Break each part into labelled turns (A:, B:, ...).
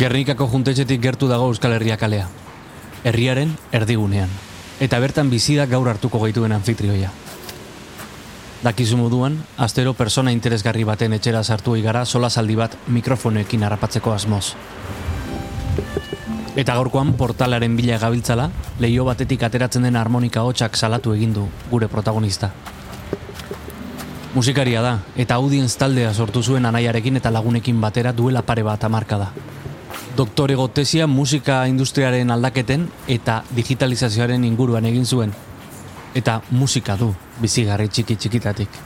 A: Gernikako juntetxetik gertu dago Euskal Herria kalea. Herriaren erdigunean. Eta bertan bizidak gaur hartuko gaituen anfitrioia. Dakizu moduan, astero persona interesgarri baten etxera sartu igara sola saldi bat mikrofonoekin harrapatzeko asmoz. Eta gaurkoan portalaren bila gabiltzala, leio batetik ateratzen den harmonika hotxak salatu egin du gure protagonista. Musikaria da, eta audienz taldea sortu zuen anaiarekin eta lagunekin batera duela pare bat amarka da. Doktore gotesia musika industriaren aldaketen eta digitalizazioaren inguruan egin zuen. Eta musika du, bizigarri txiki txikitatik.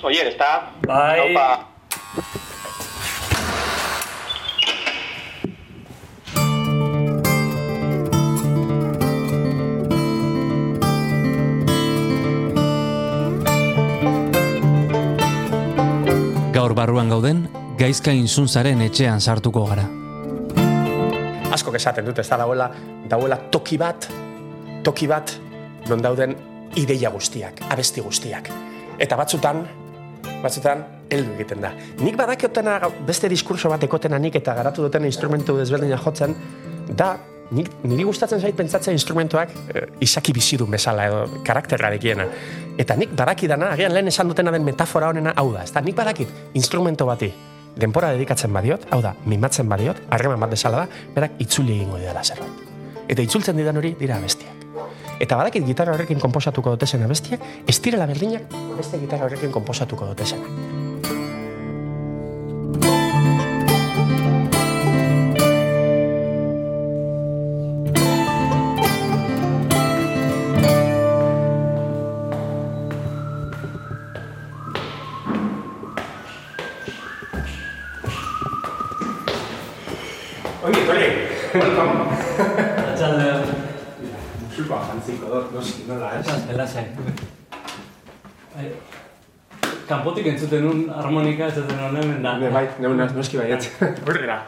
B: Oye, está.
C: Bai.
B: Opa.
A: Barruan gauden, gaizka inzuntzaren etxean sartuko gara.
B: Asko esaten dut, ez da dauela, dauela toki bat, toki bat, non dauden ideia guztiak, abesti guztiak. Eta batzutan, batzutan, heldu egiten da. Nik badakiotena beste diskurso bat ekotena nik eta garatu duten instrumentu desberdina jotzen, da, nik, niri gustatzen zait pentsatzen instrumentuak eh, izaki bizidun bezala edo karakterra dekiena. Eta nik badakidana, agian lehen esan dutena den metafora honena hau da. Ez da, nik badakit instrumento bati denpora dedikatzen badiot, hau da, mimatzen badiot, harreman bat bezala da, berak itzuli egingo didala zerbait. Eta itzultzen didan hori dira abestiak. Eta badakit gitarra horrekin konposatuko dute zen abestiak, ez direla berdinak beste gitarra horrekin konposatuko dute
C: lasai. Bai. Kanpotik entzuten un harmonika ez zuten honen da.
B: Ne, bai, ne, ne, noski baiet. Horrela.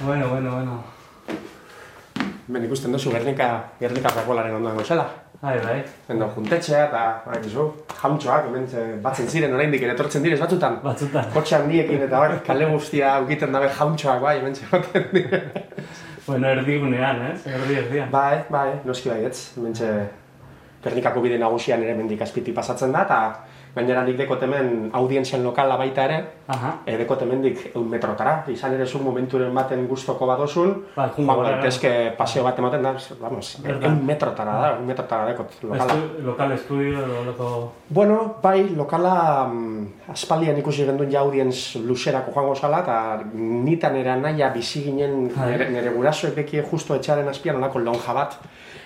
C: Bueno, bueno, bueno.
B: Ben ikusten duzu, Gernika, Gernika Rakolaren ondoan gozela.
C: Bai, bai.
B: Endo juntetxea eta, bai, jauntxoak, hemen ze batzen ziren oraindik ere etortzen direz batzutan.
C: Batzutan.
B: Kotxe handiekin eta bar, kale guztia ukiten dabe jauntxoak, bai, hemen txegoten dire.
C: Bueno, erdigunean, ez? Erdi, erdian.
B: Bai, bai, noski baietz, hemen txe Gernikako bide nagusian ere mendik azpiti pasatzen da, eta gainera nik dekot hemen audientzien lokala baita ere,
C: Aha.
B: e, dekot hemendik eun metrotara, izan ere zu momenturen baten gustoko badozun,
C: Ba,
B: joan
C: gara.
B: gaitezke paseo bat ematen da, vamos, eun metrotara da, eun metrotara dekot lokala.
C: Estu, lokal estudio loko...
B: Bueno, bai, lokala mm, aspaldian ikusi genduen ja audienz luserako joango zala, eta nitan era naia bizi ginen
C: Bai.
B: nire, nire gurasoek beki justo etxaren azpian olako lonja bat,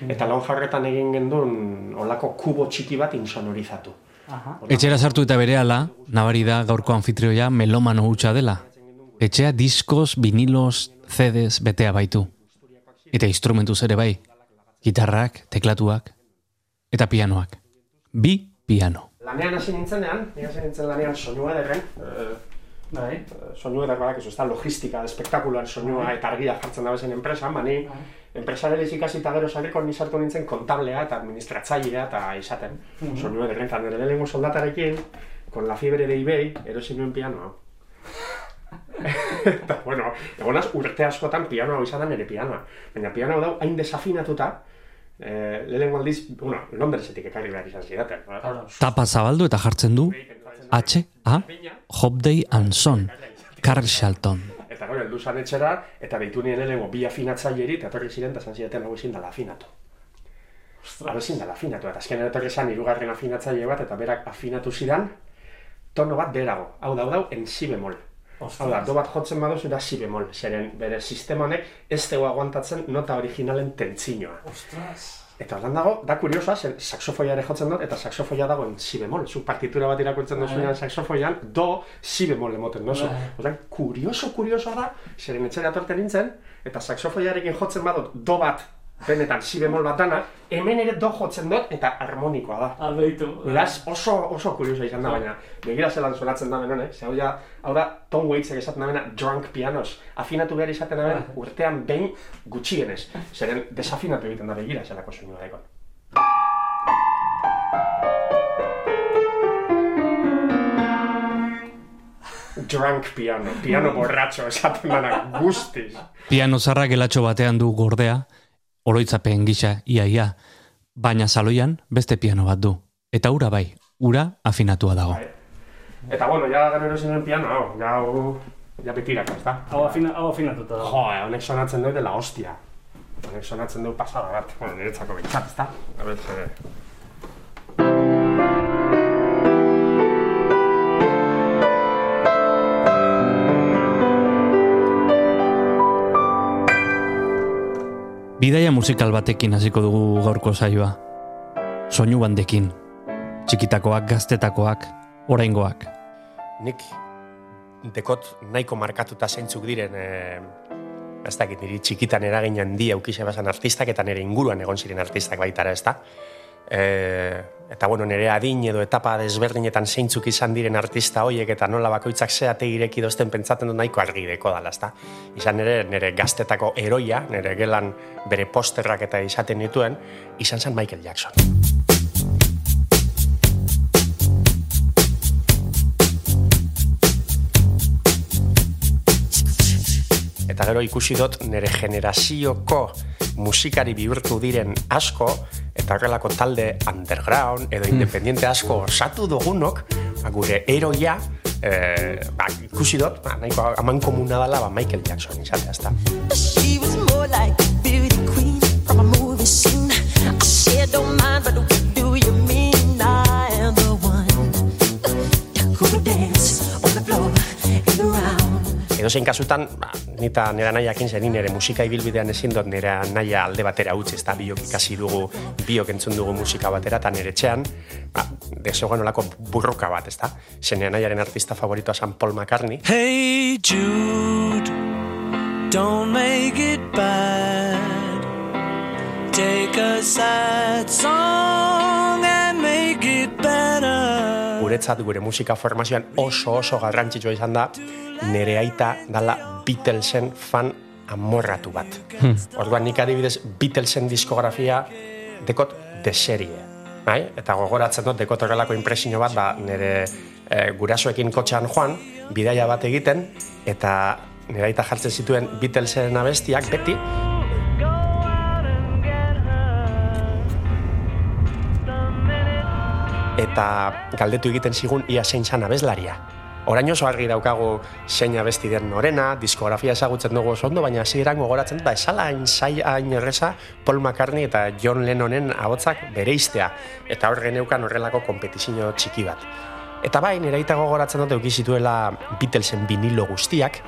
B: eta lonja horretan egin genduen olako kubo txiki bat insonorizatu.
C: Aha.
A: Etxera sartu eta berehala, nabari da gaurko anfitrioia melomano hutsa dela. Etxea diskoz, vinilos, CDs betea baitu. Eta instrumentuz ere bai. Gitarrak, teklatuak, eta pianoak. Bi piano.
B: Lanean hasi nintzenean, ni hasi nintzen lanean soinua ederren, eh,
C: Bai.
B: soinu eder badak, ez da logistika, espektakuloan soinua eta argia jartzen da bezen enpresa, bani, enpresa ere ikasi eta gero sareko ni sartu nintzen kontablea eta administratzailea eta izaten. Soinu ederren, eta nire lehenengo soldatarekin, con la fiebre de eBay, erosi nuen pianoa. eta, bueno, egonaz urte askotan pianoa izan da nire pianoa. Baina pianoa dau hain desafinatuta, eh, lehenengo aldiz, bueno, Londresetik ekarri behar izan zidaten.
A: Tapa zabaldu eta jartzen du H, A, Hopday and Son, Carl Shelton.
B: Eta gero, heldu zan etxera, eta deitu nien lehenengo bi afinatzaileri, eta etorri ziren, eta zan zidaten hau ezin dala afinatu. Hau ezin dala afinatu, eta azken etorri zan hirugarren afinatzaile bat, eta berak afinatu zidan, tono bat berago. Hau da, hau da, en si bemol. Hau da, do bat jotzen baduzu da si bemol, zeren bere sistema honek ez dugu aguantatzen nota originalen tentzinoa.
C: Ostras.
B: Eta horren dago, da kuriosoa, zen saxofoia ere jotzen dut, eta saxofoia dago en si bemol. Zu partitura bat irakurtzen duzunean saxofoian, do, si bemol emoten duzu.
C: Bai.
B: Odan, kurioso, kuriosoa da, zeren etxera atorten nintzen, eta saxofoiarekin jotzen badut do bat, benetan, si bemol bat dana, hemen ere do jotzen dut eta harmonikoa da.
C: Aldeitu.
B: Beraz, oso, oso kuriosa izan da, baina, begira zelan sonatzen da benone, eh? ze hau da, hau da, Tom Waitsek esaten da drunk pianos, afinatu behar izaten da urtean behin gutxienez, zeren desafinatu egiten da begira zelako soinua daikon. drunk piano, piano borratxo, esaten dana, guztiz.
D: Piano zarra gelatxo batean du gordea, oroitzapen gisa iaia, baina saloian beste piano bat du. Eta ura bai, ura afinatua dago.
B: Bai. Eta bueno, ja gero zinen piano, hau, ja, hau, ja betirako, ez da?
C: Hau, afina, hau afinatuta dago.
B: Jo, honek sonatzen du dela hostia. Honek sonatzen du pasada bat, bueno, niretzako bintzat, ez da? A ver,
D: Bidaia musikal batekin hasiko dugu gaurko saioa. Soinu bandekin. Txikitakoak, gaztetakoak, oraingoak.
B: Nik dekot nahiko markatuta zeintzuk diren e, ez dakit, niri txikitan eragin handi aukize bazan artistak eta nire inguruan egon ziren artistak baitara, ez da? E, eta bueno, nire adin edo etapa desberdinetan zeintzuk izan diren artista hoiek eta nola bakoitzak zeate ireki dozten pentsatzen dut nahiko argi deko dala, ez da? Izan nire, nire gaztetako eroia, nire gelan bere posterrak eta izaten dituen, izan zen Michael Jackson. eta gero ikusi dut nire generazioko musikari bihurtu diren asko eta horrelako talde underground edo independiente asko osatu dugunok ba, gure eroia eh, ba, ikusi dut ba, nahiko aman komuna dela ba, Michael Jackson izatea ezta.
E: She was more like a beauty queen from a movie scene. I said, don't mind, but
B: Edo zein kasutan, ba, nita nera nahiakin zen nire musika ibilbidean ezin dut nire nahia alde batera utzi, ez da biok ikasi dugu, biok entzun dugu musika batera, eta nire etxean, ba, desogan olako burruka bat, ez da? Zen nire nahiaren artista favoritoa San Paul McCartney,
F: Hey Jude, don't make it bad. Take a sad song and make it better.
B: Guretzat gure musika formazioan oso oso garrantzitsua izan da nire aita dala Beatlesen fan amorratu bat. Orduan nik adibidez Beatlesen diskografia dekot de serie. Bai? Eta gogoratzen dut dekot horrelako impresio bat ba, nire e, gurasoekin kotxean joan, bidaia bat egiten, eta nire aita jartzen zituen Beatlesen abestiak beti, eta galdetu egiten zigun ia zein zan abeslaria. Orain oso argi daukagu zein abesti den norena, diskografia ezagutzen dugu oso ondo, baina hasieran gogoratzen dut, ba, esala hain zai hain erreza Paul McCartney eta John Lennonen ahotzak bereiztea, eta hor geneukan horrelako kompetizio txiki bat. Eta bai, nire gogoratzen dut euki zituela Beatlesen vinilo guztiak,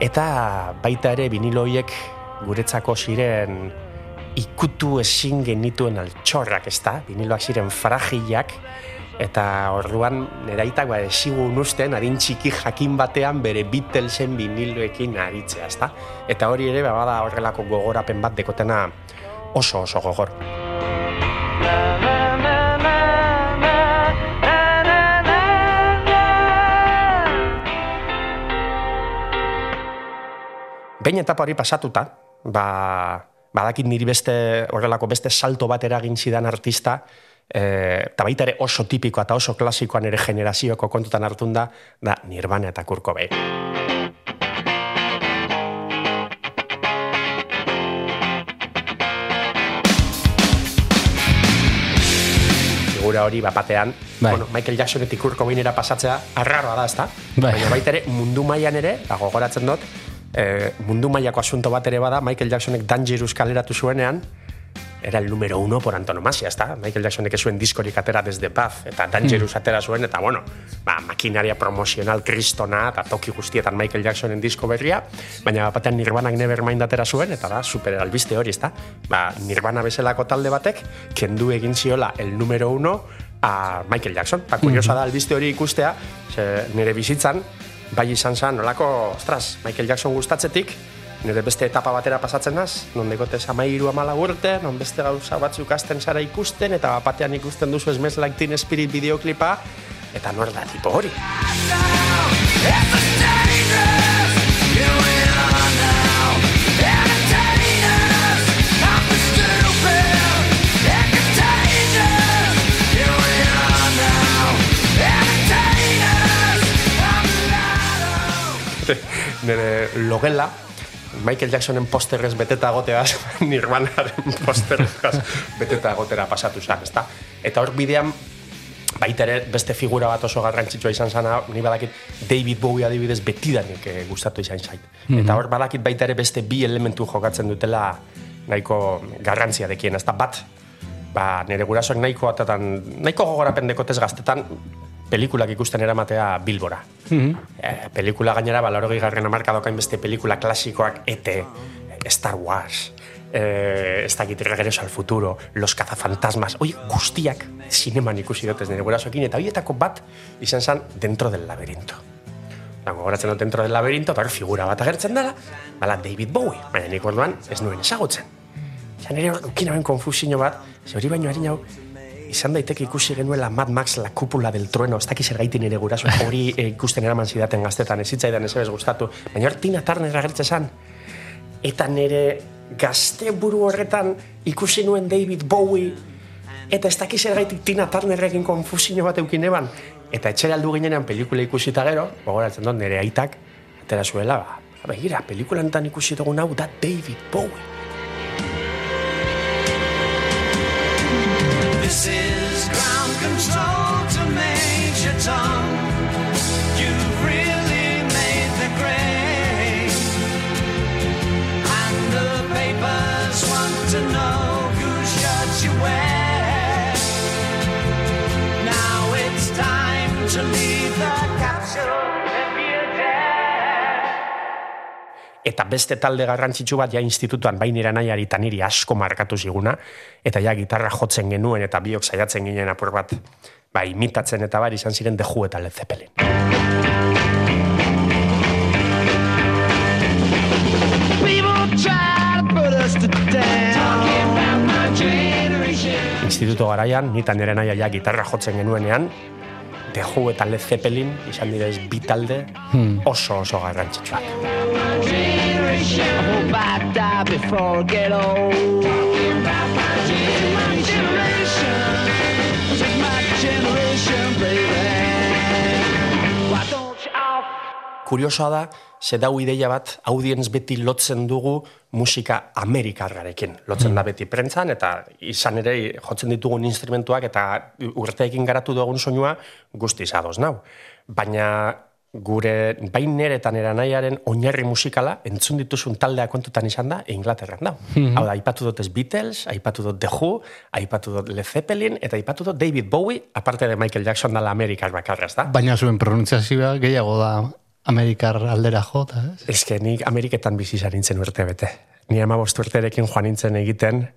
B: eta baita ere vinilo guretzako ziren ikutu ezin genituen altxorrak, ez da? Viniloak ziren fragilak, eta orduan neraitak ba, esigun usten adin txiki jakin batean bere Beatlesen viniloekin aritzea, ez da? Eta hori ere, ba, bada horrelako gogorapen bat dekotena oso oso gogor. Behin etapa hori pasatuta, ba, badakit niri beste horrelako beste salto bat eragin zidan artista, e, eta baita ere oso tipikoa eta oso klasikoan ere generazioko kontutan hartun da, da Nirvana eta Kurt Cobain. figura hori bapatean,
D: Bai.
B: bueno, Michael Jacksonetik Kurt Cobainera pasatzea arraroa da, ezta?
D: Bai.
B: Baina baita ere mundu mailan ere, ba, gogoratzen dut, e, mundu mailako asunto bat ere bada, Michael Jacksonek Dangerous kaleratu zuenean, era el número uno por antonomasia, ezta? Michael Jacksonek zuen diskorik atera desde Paz, eta Dangerous atera zuen, eta bueno, ba, makinaria promozional kristona, eta toki guztietan Michael Jacksonen disko berria, baina batean Nirvanak Nevermind atera zuen, eta da, super albiste hori, ezta? Ba, Nirvana bezalako talde batek, kendu egin ziola el número uno a Michael Jackson. Eta kuriosa da albiste hori ikustea, ze nire bizitzan, bai izan zen, nolako, ostras, Michael Jackson gustatzetik, nire beste etapa batera pasatzen naz, non dekotez amairu amala urte, non beste gauza batzuk azten zara ikusten, eta batean ikusten duzu Smells Like Teen Spirit bideoklipa, eta nor da tipo hori. Nire logela, Michael Jacksonen posterrez beteta goteaz, Nirvanaren posterrez beteta gotera pasatu zen, ezta? Eta hor bidean, baita ere beste figura bat oso garrantzitsua izan zana, ni badakit David Bowie adibidez betidanik eh, gustatu izan zait. Eta hor badakit baita ere beste bi elementu jokatzen dutela nahiko garrantzia dekien, ezta bat, ba, nire gurasoak nahiko atatan, nahiko gogorapen dekotez gaztetan, pelikulak ikusten eramatea Bilbora. Eh, pelikula gainera, ba, laurogei garren amarkadokain beste pelikula klasikoak, ET, Star Wars, eh, ez dakit regreso al futuro, Los cazafantasmas, oi, guztiak zineman ikusi dutez nire gurasoekin, eta horietako bat izan zen dentro del laberinto. Ba, gogoratzen dut dentro del laberinto, eta figura bat agertzen dela, bala David Bowie, baina nik orduan ez nuen ezagutzen. Ja, nire hor ukinaben konfusio bat, ze hori baino harin hau, izan daiteke ikusi genuela Mad Max la cúpula del trueno, ez dakiz ergaitin nire guraso, hori eh, ikusten eraman zidaten gaztetan, ez zitzaidan ez gustatu, baina hor Tina Turner agertzen zan, eta nire gazte buru horretan ikusi nuen David Bowie, eta ez dakiz ergaitik Tina Turnerrekin konfusio bat eukin eban, eta etxera aldu ginenean pelikula ikusita gero, gogoratzen dut nire aitak, atera zuela, ba, begira, pelikulantan ikusi dugun hau da David Bowie.
F: This is
B: eta beste talde garrantzitsu bat ja institutuan bainera nahiari eta niri asko markatu ziguna, eta ja gitarra jotzen genuen eta biok saiatzen ginen apur bat, ba, imitatzen eta bar izan ziren deju eta Led Zeppelin. Instituto garaian, nitan nire naia ja gitarra jotzen genuenean, deju eta Led Zeppelin izan direz bi talde oso oso garrantzitsuak. Kuriosoa da, ze dau ideia bat, audienz beti lotzen dugu musika amerikarrarekin. Lotzen da beti prentzan, eta izan ere jotzen ditugun instrumentuak, eta urteekin garatu dugun soinua guztiz ados nau. Baina gure bain nere eta nera nahiaren oinarri musikala entzun dituzun taldea kontutan izan da Inglaterran da. Hau da, aipatu dut Beatles, aipatu dut The Who, aipatu dut Led Zeppelin, eta aipatu dut David Bowie, aparte de Michael Jackson dala Amerikar bakarra, ez da?
A: Baina zuen pronuntziazioa gehiago da Amerikar aldera jota, ez?
B: Ez que nik Ameriketan bizi izan nintzen urte bete. Ni ama urterekin joan nintzen egiten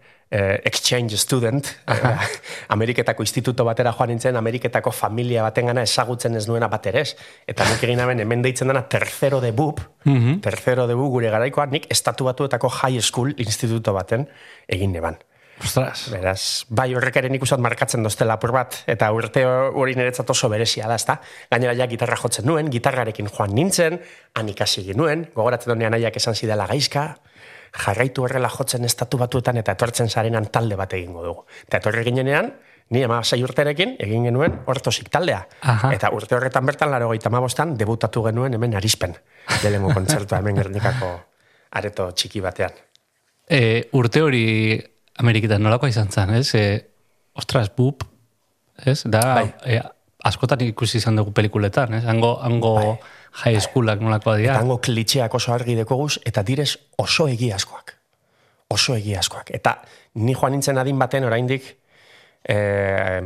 B: exchange student, eh, Ameriketako instituto batera joan nintzen, Ameriketako familia batengana ezagutzen ez nuena bat ere ez. Eta nik egin hemen hemen deitzen dena tercero de bub, tercero de bub gure garaikoa, nik estatu batuetako high school instituto baten egin neban.
A: Ostras.
B: Beraz, bai horrek ere nik markatzen doztela apur bat, eta urte hori niretzat oso berezia da, ezta? Gainera ja gitarra jotzen nuen, gitarrarekin joan nintzen, han ikasi nuen, gogoratzen donean nahiak esan zidela gaizka, jarraitu horrela jotzen estatu batuetan eta etortzen zarenan talde bat egingo dugu. Eta etorri ginenean, ni ama sei urterekin egin genuen ortosik taldea.
A: Aha.
B: Eta urte horretan bertan, laro gaita debutatu genuen hemen arispen, lehenengo kontzertua hemen gernikako areto txiki batean.
A: E, urte hori Ameriketan nolakoa izan zen, ez? E, ostras, bup, ez? Da,
B: Bai.
A: e, askotan ikusi izan dugu pelikuletan, ez? Hango, hango high schoolak nolakoa dira.
B: Tango klitxeak oso argi dekoguz, eta direz oso egiazkoak. Oso egiazkoak. Eta ni joan nintzen adin baten oraindik eh,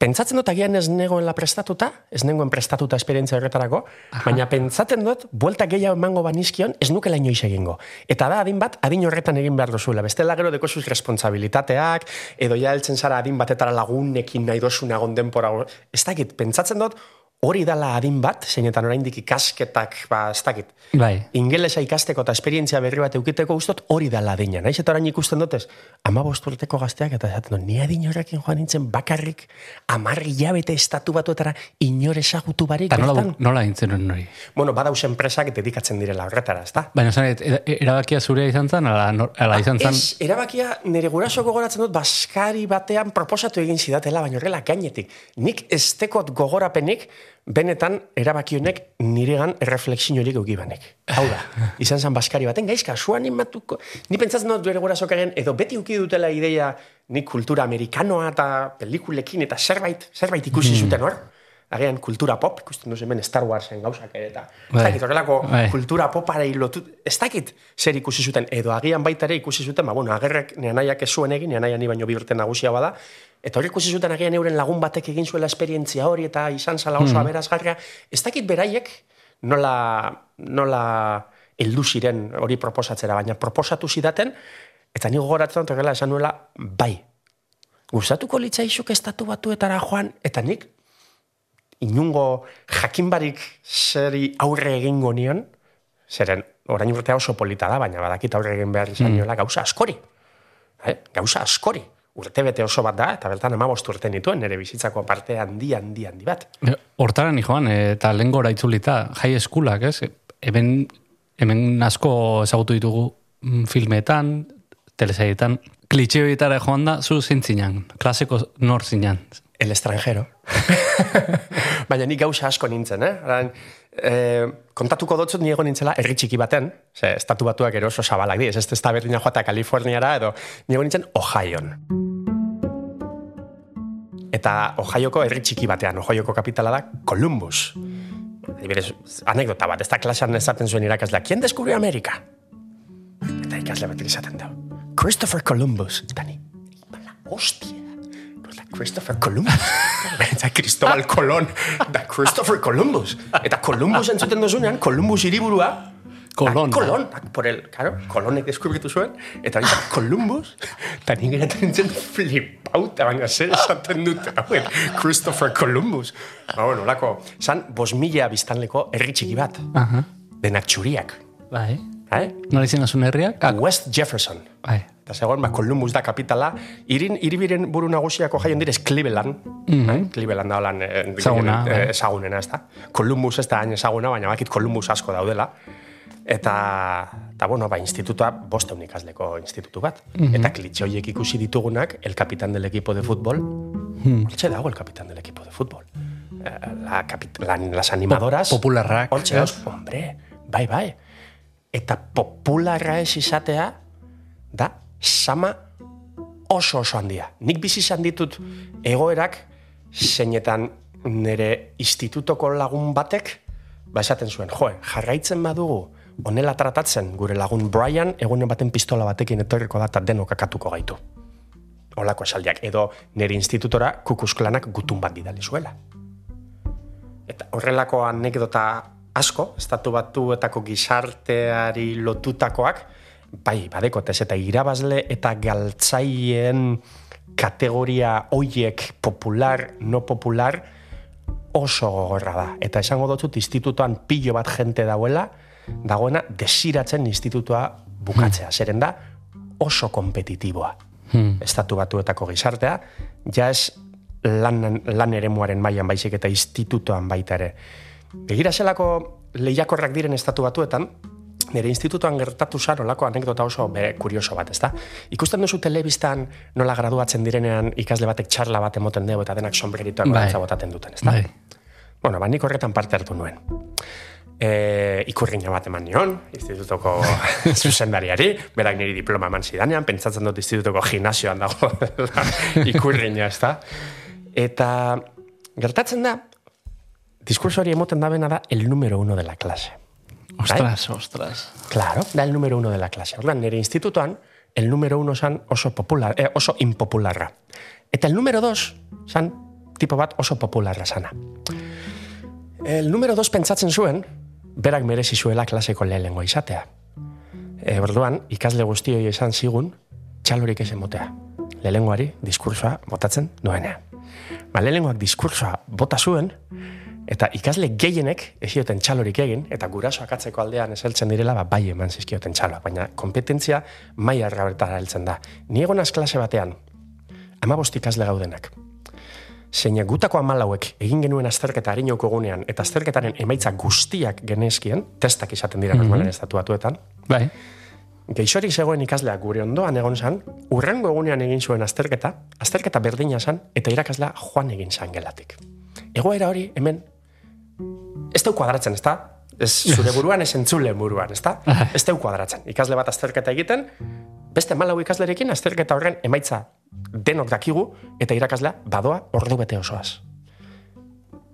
B: pentsatzen dut agian ez negoela prestatuta, ez nengoen prestatuta esperientzia horretarako, baina pentsatzen dut, buelta gehiago emango banizkion, ez nukela inoiz egingo. Eta da adin bat, adin horretan egin behar duzuela. Bestela gero dekozuz responsabilitateak, edo ja zara adin batetara lagunekin nahi dozuna egon denpora. Ez dakit, pentsatzen dut, hori dala adin bat, zeinetan oraindik ikasketak, ba, ez dakit,
A: Bai.
B: ingelesa ikasteko eta esperientzia berri bat eukiteko gustot hori dala adina. Naiz eta orain ikusten dutez, ama urteko gazteak eta esaten dut, ni adin horrekin joan nintzen bakarrik amarri jabete estatu batuetara inor ezagutu barik.
A: Eta nola, nola intzen hori?
B: Bueno, badauz enpresak dedikatzen direla horretara, ezta?
A: Baina zan, e- erabakia zurea izan zen, ala, nor- ala izan zen...
B: Ez, erabakia nire guraso gogoratzen dut baskari batean proposatu egin zidatela, baina horrela gainetik. Nik estekot gogorapenik, benetan erabaki honek niregan erreflexiorik eukibanek. Hau da, izan zen baskari baten, gaizka, su animatuko. Ni pentsatzen dut bere gurasokaren, edo beti uki dutela ideia nik kultura amerikanoa eta pelikulekin eta zerbait, zerbait ikusi zuten hor. Agian kultura pop, ikusten duzu hemen Star Warsen gauzak ere, eta ez
A: Bai.
B: dakit, horrelako
A: Bai.
B: kultura popare lotu, ez dakit zer ikusi zuten, edo agian baita ere ikusi zuten, ba, bueno, agerrek neanaiak ez zuen egin, neanaia ni baino bi urte nagusia bada, eta hori ikusi zuten agian euren lagun batek egin zuela esperientzia hori, eta izan zala oso
A: Hmm.
B: aberazgarria, ez dakit beraiek nola, nola heldu ziren hori proposatzera, baina proposatu zidaten, eta ni gogoratzen dut horrela esan nuela, bai, gustatuko litzaizuk estatu batuetara joan, eta nik inungo jakinbarik zeri aurre egingo nion, zeren orain urtea oso polita da, baina badakit aurre egin behar izan niola gauza askori. Eh? Gauza askori. Urte bete oso bat da, eta bertan amabost urte nituen, nire bizitzako parte handi, handi, handi bat.
A: Hortara ni joan, eh, eta lehen gora itzulita, jai eskulak, ez? Hemen, hemen asko ezagutu ditugu mm, filmetan, telesaietan, klitxe horietara joan da, zu zintzinan, klaseko nor zinan.
B: El extranjero. Baina nik gauza asko nintzen, eh? Aran, eh, kontatuko dotzut ni egon nintzela herri txiki baten, ze, estatu batuak ero oso zabalak di, ez ez da berdina joata Kaliforniara, edo ni egon nintzen Ohioan. Eta Ohioko herri txiki batean, Ohioko kapitala da Columbus. Adibidez, anekdota bat, ez da klasean esaten zuen irakaslea, ¿Quién descubrió América? Eta ikasle bat izaten da. Christopher Columbus. Eta ni, mala hostia. Christopher Columbus. Eta Cristobal Colón. Da Christopher Columbus. Eta Columbus entzuten duzunean, Columbus hiriburua,
A: Colón,
B: da, por el, claro, Colonek deskubritu zuen, eta da Columbus, eta nik geratzen nintzen flipauta, baina zer esaten dute, hauen, Christopher Columbus. Ba, bueno, lako, zan, bos mila biztanleko herri txiki bat,
A: Aha.
B: denak txuriak,
A: Bai.
B: eh?
A: Nola izan azun herriak?
B: West Jefferson.
A: bai.
B: Eta zegoen, ba, Columbus da kapitala. Irin, iribiren buru nagusiako jaien direz Cleveland. eh? Cleveland da holan eh,
A: Ezaguna,
B: gehien,
A: bai.
B: eh, ezagunena, ez da. Columbus ez da hain ezaguna, baina bakit Columbus asko daudela. Eta, eta bueno, ba, institutua bosteun ikasleko institutu bat. Eta klitxe horiek ikusi ditugunak, el capitán del equipo de fútbol. Hortxe dago el capitán del equipo de fútbol. Eh, La, la, las animadoras...
A: Popularrak,
B: Hortxe, dauz, hombre, bai, bai. Eta popularra ez izatea, da sama oso oso handia. Nik bizi izan ditut egoerak zeinetan nire institutoko lagun batek ba esaten zuen, joe, jarraitzen badugu honela tratatzen gure lagun Brian egunen baten pistola batekin etorriko da eta denok akatuko gaitu. Olako esaldiak. Edo nire institutora kukusklanak gutun bat bidali zuela. Eta horrelako anekdota asko, estatu batuetako gizarteari lotutakoak, bai, badekotez, eta irabazle eta galtzaien kategoria hoiek popular, no popular, oso gogorra da. Eta esango dutut institutuan pilo bat jente dauela, dagoena desiratzen institutua bukatzea. Zeren da oso kompetitiboa. Estatu batuetako gizartea, ja ez lan, lan eremuaren mailan baizik eta institutuan baita ere. Begira zelako lehiakorrak diren estatu batuetan, nire institutuan gertatu zan olako anekdota oso bere kurioso bat, ezta? Ikusten duzu telebistan nola graduatzen direnean ikasle batek txarla bat emoten dugu eta denak sombreritoak
A: Bai.
B: bai. botaten duten, ezta?
A: Bai.
B: Bueno, ba, nik horretan parte hartu nuen. E, ikurriña bat eman nion, institutoko zuzendariari, berak niri diploma eman zidanean, pentsatzen dut institutoko gimnasioan dago ikurriña, ez da? Eta gertatzen da, diskurso hori emoten da bena da el número uno de la clase.
A: Ostras, ostras.
B: Claro, da el número uno de la clase. Ordan, nire institutuan, el número uno san oso, popular, eh, oso impopularra. Eta el número dos san tipo bat oso popularra sana. El número dos pentsatzen zuen, berak merezi zuela klaseko lehenengo izatea. E, orduan, ikasle guztioi esan zigun, txalorik ez emotea. Lehenengoari diskursoa botatzen duenean. Ba, lehenengoak diskursoa bota zuen, eta ikasle gehienek esioten txalorik egin, eta gurasoak atzeko aldean eseltzen direla, ba, bai eman zizkioten txaloa. Baina kompetentzia maia errabertara heltzen da. Ni egonaz klase batean, amabost ikasle gaudenak. Zeina gutako amalauek egin genuen azterketa harinoko egunean, eta azterketaren emaitza guztiak genezkien, testak izaten dira normalen estatu batuetan,
A: Bai.
B: Geixorik zegoen ikaslea gure ondoan egon zan, urrengo egunean egin zuen azterketa, azterketa berdina zan, eta irakaslea joan egin zan gelatik. Egoera hori hemen ez deu kuadratzen, ez da? Ez zure buruan, ez entzule buruan, ez da? Ez deu kuadratzen. Ikasle bat azterketa egiten, beste malau ikaslerekin azterketa horren emaitza denok dakigu, eta irakaslea badoa ordu bete osoaz.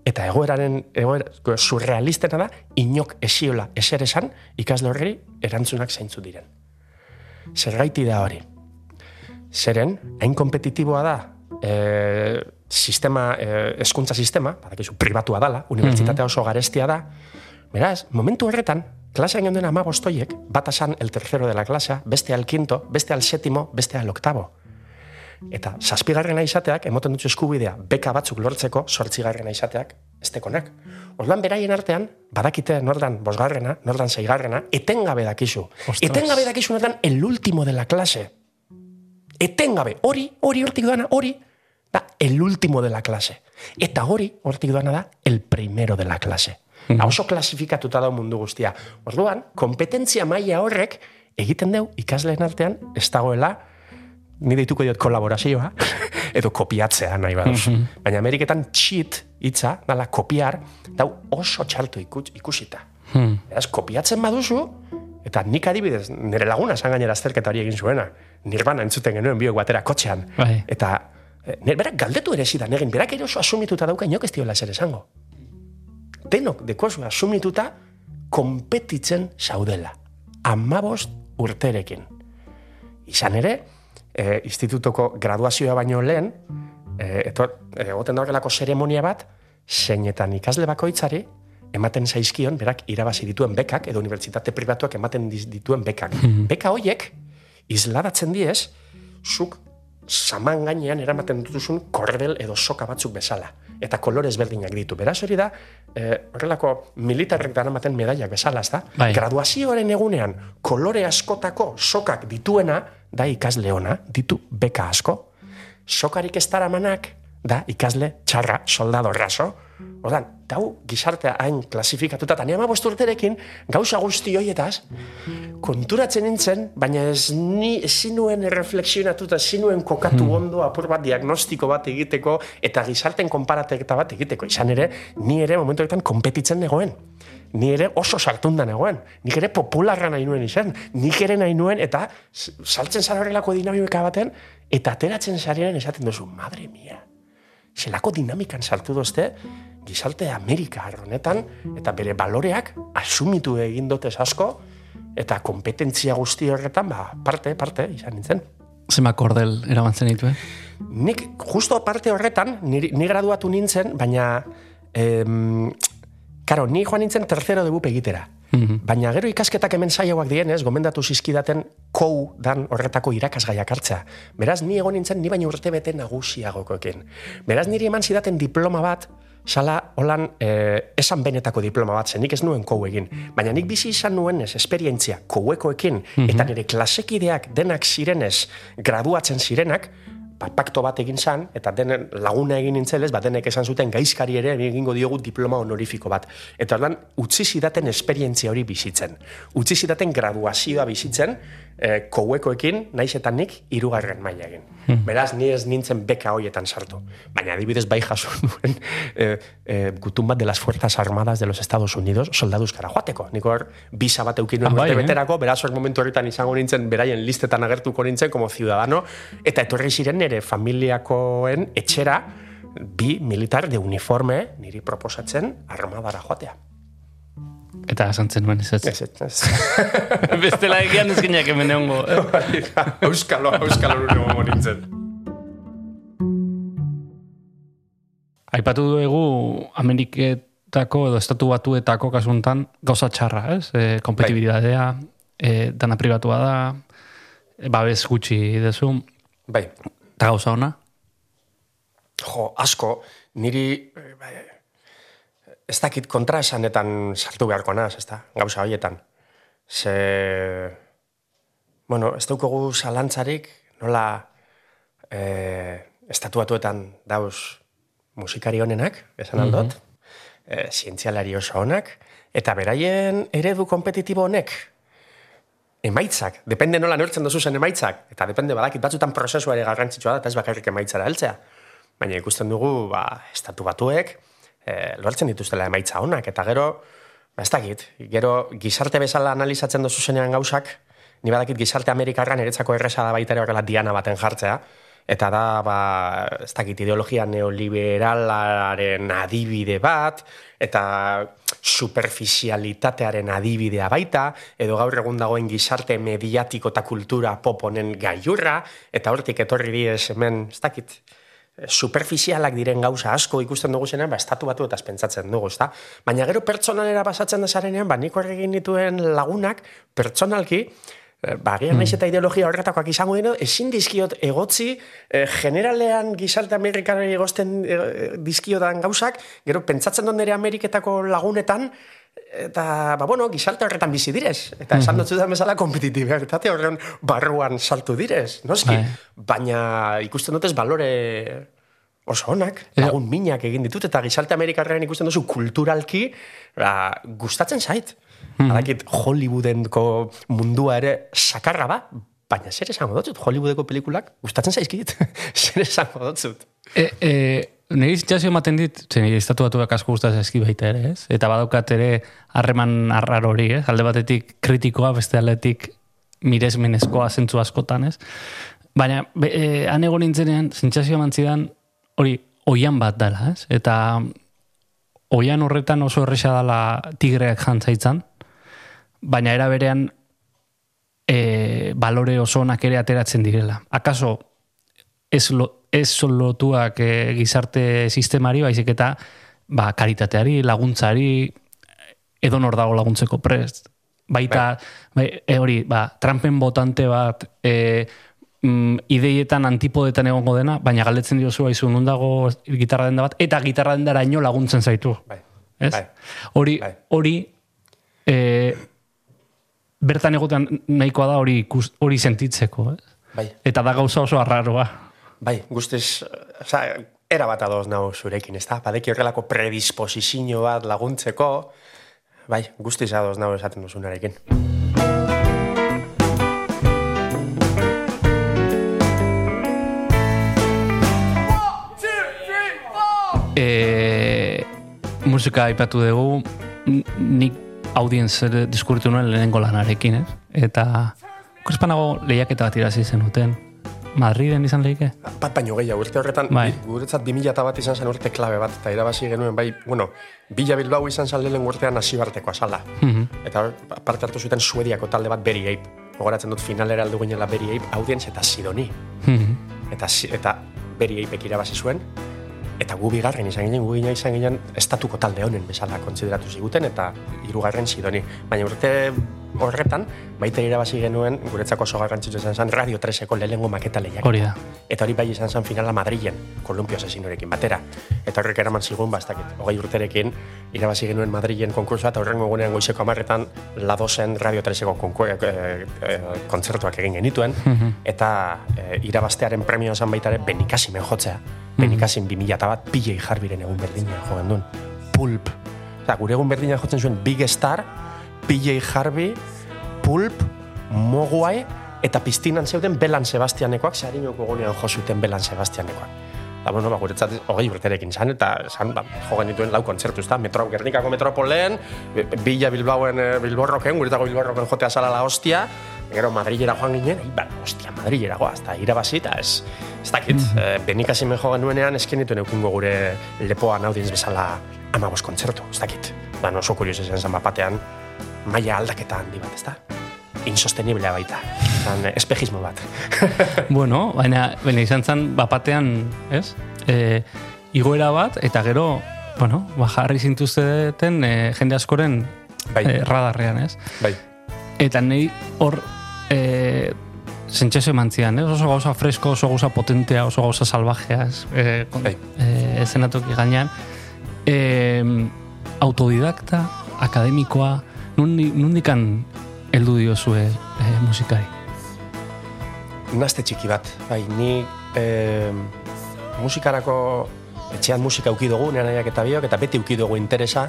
B: Eta egoeraren, egoera, surrealistena da, inok esiola eser esan ikasle horri erantzunak zeintzu diren. Zergaiti da hori. Zeren, hain kompetitiboa da, e, sistema, e, eskuntza sistema, badakizu, pribatua dala, unibertsitatea oso garestia da, beraz, momentu horretan, klasean geunden ama bostoiek, bat asan el tercero de la klasea, beste al quinto, beste al séptimo, beste al octavo. Eta zazpigarrena izateak, emoten dutxu eskubidea, beka batzuk lortzeko, sortzigarrena izateak, ez tekonak. Orduan beraien artean, badakite nordan bosgarrena, nordan zeigarrena, etengabe dakizu.
A: Ostras.
B: Etengabe dakizu nordan el último de la clase. Etengabe, hori, hori hortik doana, hori, da el último de la clase. Eta hori hortik doana da el primero de la clase. Da oso klasifikatuta da mundu guztia. Orduan, kompetentzia maila horrek egiten deu ikasleen artean ez dagoela ni deituko diot kolaborazioa, edo kopiatzea nahi baduz. Baina Ameriketan cheat hitza, dala kopiar, dau oso txalto ikus, ikusita.
A: Hmm.
B: Beraz, kopiatzen baduzu, eta nik adibidez, nire laguna zan gainera azterketa hori egin zuena, nirbana entzuten genuen biok batera kotxean.
A: Bai.
B: Eta eh, nire berak galdetu ere zidan egin, berak ere oso asumituta dauka inok ez diola ezer esango. Denok dekozu asumituta konpetitzen zaudela. Amabost urterekin. Izan ere, e, institutoko graduazioa baino lehen, e, eto, egoten da horrelako zeremonia bat, zeinetan ikasle bakoitzari, ematen zaizkion, berak irabazi dituen bekak, edo unibertsitate pribatuak ematen dituen bekak. Beka hoiek, isladatzen diez, zuk saman gainean eramaten dutuzun kordel edo soka batzuk bezala. Eta kolore ezberdinak ditu. Beraz hori da, eh, horrelako militarrek daramaten medaiak bezala, ez da?
A: Bai.
B: Graduazioaren egunean kolore askotako sokak dituena, da ikasle ona, ditu beka asko. Sokarik ez daramanak, da ikasle txarra, soldado raso. Ordan, dau gizartea hain klasifikatuta, eta nire urterekin gauza guzti hoietaz, konturatzen nintzen, baina ez ni ezin nuen reflexionatuta, ezin nuen kokatu ondo apur bat diagnostiko bat egiteko, eta gizarten konparateketa bat egiteko. Izan ere, ni ere momentu horretan kompetitzen negoen. Ni ere oso sartunda negoen. Nik ere popularra nahi nuen izan. Nik ere nahi nuen, eta saltzen zara horrelako dinamika baten, eta ateratzen zarean esaten duzu, madre mia, zelako dinamikan sartu dozte, gizarte Amerika honetan, eta bere baloreak asumitu egin dotez asko, eta kompetentzia guzti horretan, ba, parte, parte, izan nintzen.
A: Zema kordel eramantzen ditu, eh?
B: Nik justo parte horretan, ni, ni graduatu nintzen, baina, em, karo, ni joan nintzen tercero de bupe egitera. Baina gero ikasketak hemen saiagoak dienez, gomendatu zizkidaten kou dan horretako irakasgaiak hartzea. Beraz, ni egon nintzen, ni baina urte bete nagusiagokoekin. Beraz, niri eman zidaten diploma bat, sala holan eh, esan benetako diploma bat, zen nik ez nuen kou egin. Baina nik bizi izan nuen ez, esperientzia kouekoekin, eta nire klasekideak denak zirenez, graduatzen zirenak, ba, pakto bat egin zan, eta denen laguna egin nintzelez, ba, denek esan zuten gaizkari ere egingo diogu diploma honorifiko bat. Eta ordan utzi zidaten esperientzia hori bizitzen. Utzi zidaten graduazioa bizitzen, eh, kouekoekin, naiz eta nik irugarren maila egin. Beraz, ni ez nintzen beka hoietan sartu. Baina adibidez bai jaso nuen eh, eh, gutun bat de las Fuerzas Armadas de los Estados Unidos soldaduzkara joateko. Nik hor, bisa bat eukin nuen
A: Ah, bai,
B: urte
A: eh?
B: beterako, beraz hor momentu horretan izango nintzen, beraien listetan agertuko nintzen como ciudadano, eta etorri ziren nire familiakoen etxera bi militar de uniforme niri proposatzen armadara joatea.
A: Eta esan zenuen ez ez.
B: Ez, ez.
A: Bestela egian ezkinak hemen egongo. eh?
B: Euskalo, euskalo nure gongo nintzen.
A: Aipatu dugu Ameriketako edo estatu batuetako kasuntan gauza txarra, ez? E, kompetibidadea, e, dana pribatua da, e, babes gutxi dezu,
B: Bai,
A: eta gauza ona.
B: jo, asko, niri eh, bai, ez dakit kontra esanetan sartu beharko naz, ez da, gauza horietan. Ze, bueno, ez daukagu zalantzarik, nola eh, estatuatuetan dauz musikari honenak, esan aldot, eh, zientzialari oso honak, eta beraien eredu kompetitibo honek, emaitzak, depende nola neurtzen duzu zen emaitzak, eta depende badakit batzutan prozesua ere garrantzitsua da, eta ez bakarrik emaitzara heltzea. Baina ikusten dugu, ba, estatu batuek, e, lortzen dituztela emaitza onak, eta gero, ba, ez dakit, gero gizarte bezala analizatzen dozu zenean gauzak, ni badakit gizarte Amerikarra niretzako erresa da baita ere horrela diana baten jartzea, eta da, ba, ez dakit, ideologia neoliberalaren adibide bat, eta superficialitatearen adibidea baita, edo gaur egun dagoen gizarte mediatiko eta kultura pop honen gaiurra, eta hortik etorri diez hemen, ez dakit, superficialak diren gauza asko ikusten dugu zenean, ba, estatu batu eta pentsatzen dugu, ezta? Baina gero pertsonalera pasatzen desarenean, ba, nik horregin dituen lagunak, pertsonalki, eh, ba, agian naiz eta ideologia horretakoak izango dino, ezin dizkiot egotzi, eh, generalean gizarte amerikanari egozten eh, dizkiotan gauzak, gero pentsatzen dut nire Ameriketako lagunetan, eta, ba, bueno, gizarte horretan bizi direz. Eta esan dut da bezala kompetitibitate horren barruan saltu direz, noski?
A: Bai.
B: Baina ikusten dut ez balore oso onak, lagun minak egin ditut, eta gizarte Amerikarrean ikusten duzu kulturalki, ba, gustatzen zait. Adakit Hollywoodenko mundua ere sakarra ba, baina zer esango dut, Hollywoodeko pelikulak gustatzen zaizkit, zer esango dut.
A: E, e, Nire sentsazio ematen dit, zen estatu batuak asko gustatzen eski baita ere, ez? Eta badaukat ere harreman arrar hori, ez? Alde batetik kritikoa, beste aldetik miresmenezkoa zentzu askotan, ez? Baina, be, e, han egon nintzenean, sentsazio eman zidan, hori, oian bat dela, ez? Eta oian horretan oso erresa dela tigreak jantzaitzan, baina era berean e, balore oso onak ere ateratzen direla. Akaso, ez, lo, ez lotuak e, gizarte sistemari, baizik eta ba, karitateari, laguntzari, edo nor dago laguntzeko prest. Baita, bai, e, hori, ba, Trumpen botante bat, e, mm, ideietan antipodetan egongo dena, baina galdetzen diozu haizu nun dago gitarra denda bat, eta gitarra dendara ino laguntzen zaitu.
B: Bai.
A: Ez?
B: Bai.
A: Hori,
B: Bai.
A: hori e, bertan egoten nahikoa da hori hori sentitzeko, ez?
B: Bai.
A: Eta da gauza oso arraroa.
B: Bai, guztiz, oza, era bat adoz nau zurekin, ez da? Badeki horrelako predisposizio bat laguntzeko, bai, guztiz adoz nau esaten duzunarekin.
A: E, musika aipatu dugu, nik audienz diskurritu nuen lehenengo lanarekin, ez? Eta kurspanago lehiaketa bat irazi zenuten. Madriden izan lehike?
B: Bat baino gehiago, urte horretan,
A: Bai.
B: guretzat 2000 eta bat izan zen urte klabe bat, eta irabazi genuen, bai, bueno, Bila Bilbao izan zen lehen urtean hasibarteko azala.
A: Mhm.
B: Eta hor, parte hartu zuten Suediako talde bat Berry Ape. Gogoratzen dut finalera aldu ginela Berry Ape, audienz eta Sidoni.
A: Mhm.
B: Eta, si- eta Berry Apek irabazi zuen, eta gu bigarren izan ginen, gu gina izan ginen estatuko talde honen bezala kontsideratu ziguten, eta hirugarren Sidoni. Baina urte horretan, baita irabazi genuen, guretzako oso garrantzitsua izan zen, Radio 3eko lehenengo maketa lehiak.
A: Hori da.
B: Eta hori bai izan zen finala Madrilen, Kolumpio asesinorekin batera. Eta horrek eraman zigun, ba, ez dakit, hogei urterekin, irabazi genuen Madrilen konkursua, eta horrengo egunean goizeko amarretan ladozen Radio 3eko konku, e, e, kontzertuak egin genituen, eta e, irabaztearen premioa zen baita ere Benikasimen jotzea. Benikasin 2000 eta bat, PJ Harbiren egun berdina jo duen. Pulp. Osa, gure egun berdina jotzen zuen Big Star, PJ Harvey, Pulp, Mogwai, eta piztinan zeuden Belan Sebastianekoak, Sarinoko egunean jo zuten Belan Sebastianekoak. Eta, bueno, ba, guretzat hogei urterekin zan, eta zan, ba, jo genituen lau kontzertu, ez? Metro, Gernikako metropoleen, Bila Bilbaoen eh, Bilborroken, guretako Bilborroken jotea zala la hostia, gero Madrilera joan ginen, ba, hostia, Madrilera goaz, eta irabazi, eta ez, ez dakit, mm -hmm. benikasimen jo genuenean, esken dituen eukingo gure lepoan audienz bezala amabos kontzertu, ez dakit. Ba, oso kurios izan zen bapatean, maila aldaketa handi bat, ez da? Insosteniblea baita, zan, espejismo bat.
A: bueno, baina, baina izan zen bapatean, ez? E, igoera bat, eta gero, bueno, ba, jarri zintuzten e, jende askoren
B: Bai.
A: e, radarrean, ez?
B: bai,
A: Eta nahi hor e, zentxezo eman zidan, ez? Oso gauza fresko, oso gauza potentea, oso gauza salvajea, ez? E, kon,
B: Bai.
A: e, gainean. E, autodidakta, akademikoa, nundi- nundikan heldu diozue e, musikari?
B: Nazte txiki bat, bai, ni e, musikarako etxean musika uki dugu, nire nahiak eta biok, eta beti uki dugu interesa,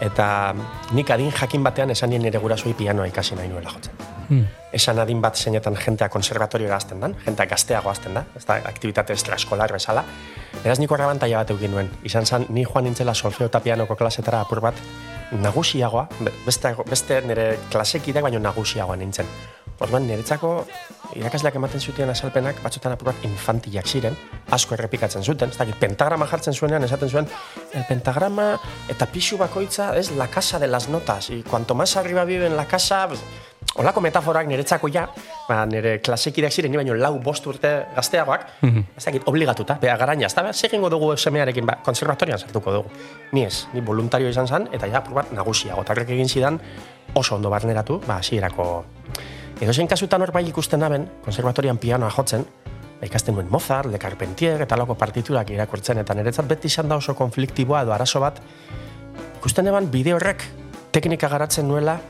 B: eta nik adin jakin batean esan nien nire gurasoi pianoa ikasi nahi nuela jotzen.
A: Hmm.
B: Esan adin bat zeinetan jentea konservatorio gazten dan, jentea gazteago azten da, ez da, aktivitate extraeskolar bezala, Beraz, niko errabantaia bat eukin nuen. Izan zen, ni joan nintzela solfeo eta pianoko klasetara apur bat, nagusiagoa, be- beste, beste nire klasekideak baino nagusiagoa nintzen. Orduan, niretzako irakasleak ematen zuten azalpenak batzutan apur bat infantilak ziren, asko errepikatzen zuten, ez dakit, pentagrama jartzen zuenean esaten zuen, el pentagrama eta pixu bakoitza es la casa de las notas, y cuanto más arriba vive en la casa, pues, Olako metaforak niretzako ja, ba, nire klasekideak ziren, baino lau bost urte gazteagoak, ez dakit, obligatuta, beha garaina, ez da, segingo dugu semearekin, ba, konservatorian sartuko dugu. Ni ez, ni voluntario izan zen, eta ja, apur bat, nagusiago, eta egin zidan, oso ondo barneratu, ba, hasierako. Edo zein kasutan hor bai ikusten naben, konservatorian pianoa jotzen, ba, ikasten nuen Mozart, Le Carpentier, eta lako partiturak irakurtzen, eta niretzat beti izan da oso konfliktiboa edo arazo bat, ikusten eban bide horrek teknika garatzen nuela,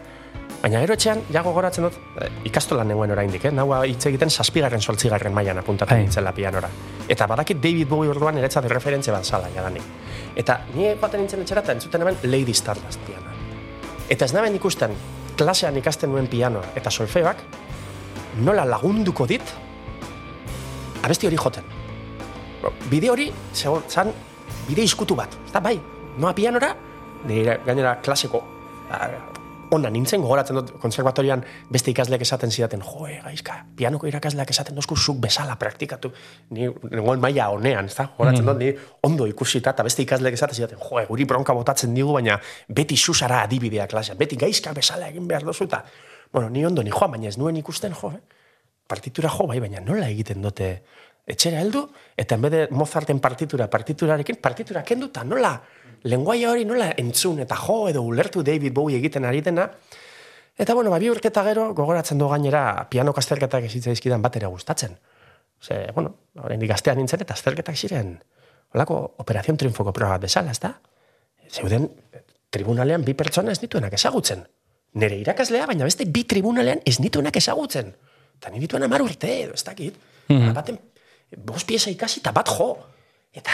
B: baina gero etxean, ja gogoratzen dut, eh, ikastolan nengoen oraindik, eh? Naua hitz egiten zazpigarren, soltzigarren mailan apuntatu
A: Bai.
B: nintzela pianora. Eta badakit David Bowie orduan niretzat referentze bat zala, jadanik. Eta ni baten nintzen etxera eta entzuten hemen Lady Stardust pianoa. Eta ez naben ikusten, klasean ikasten nuen pianoa eta solfeoak, nola lagunduko dit, abesti hori joten. Bide hori, zan, bide izkutu bat. Ez da, bai, noa pianora, nire gainera klaseko, ona nintzen, gogoratzen dut konservatorian beste ikasleak esaten zidaten, joe, gaizka, pianoko irakasleak esaten dozku zuk bezala praktikatu. Ni nengoen maila honean, ez da? Gogoratzen dut, ni ondo ikusita, eta beste ikasleak esaten zidaten, joe, guri bronka botatzen digu, baina beti susara adibidea klasean, beti gaizka bezala egin behar dozu, eta, bueno, ni ondo ni joan, baina ez nuen ikusten, jo, eh? partitura jo bai, baina nola egiten dute etxera heldu, eta en de Mozarten partitura, partiturarekin, partitura kendu, eta nola, lenguaia hori nola entzun, eta jo, edo ulertu David Bowie egiten ari dena, eta bueno, ba, bi urteta gero, gogoratzen du gainera, piano kasterketak ezitza izkidan bat ere gustatzen. Ze, bueno, oraindik gaztean nintzen, eta azterketak ziren, holako operazion triunfoko proba bezala, ez da? Zeuden, tribunalean bi pertsona ez dituenak ezagutzen. Nere irakaslea, baina beste bi tribunalean ez dituenak ezagutzen. Eta ni dituen amar urte, edo ez dakit. Mm Baten, bost pieza ikasi, eta bat jo. Eta,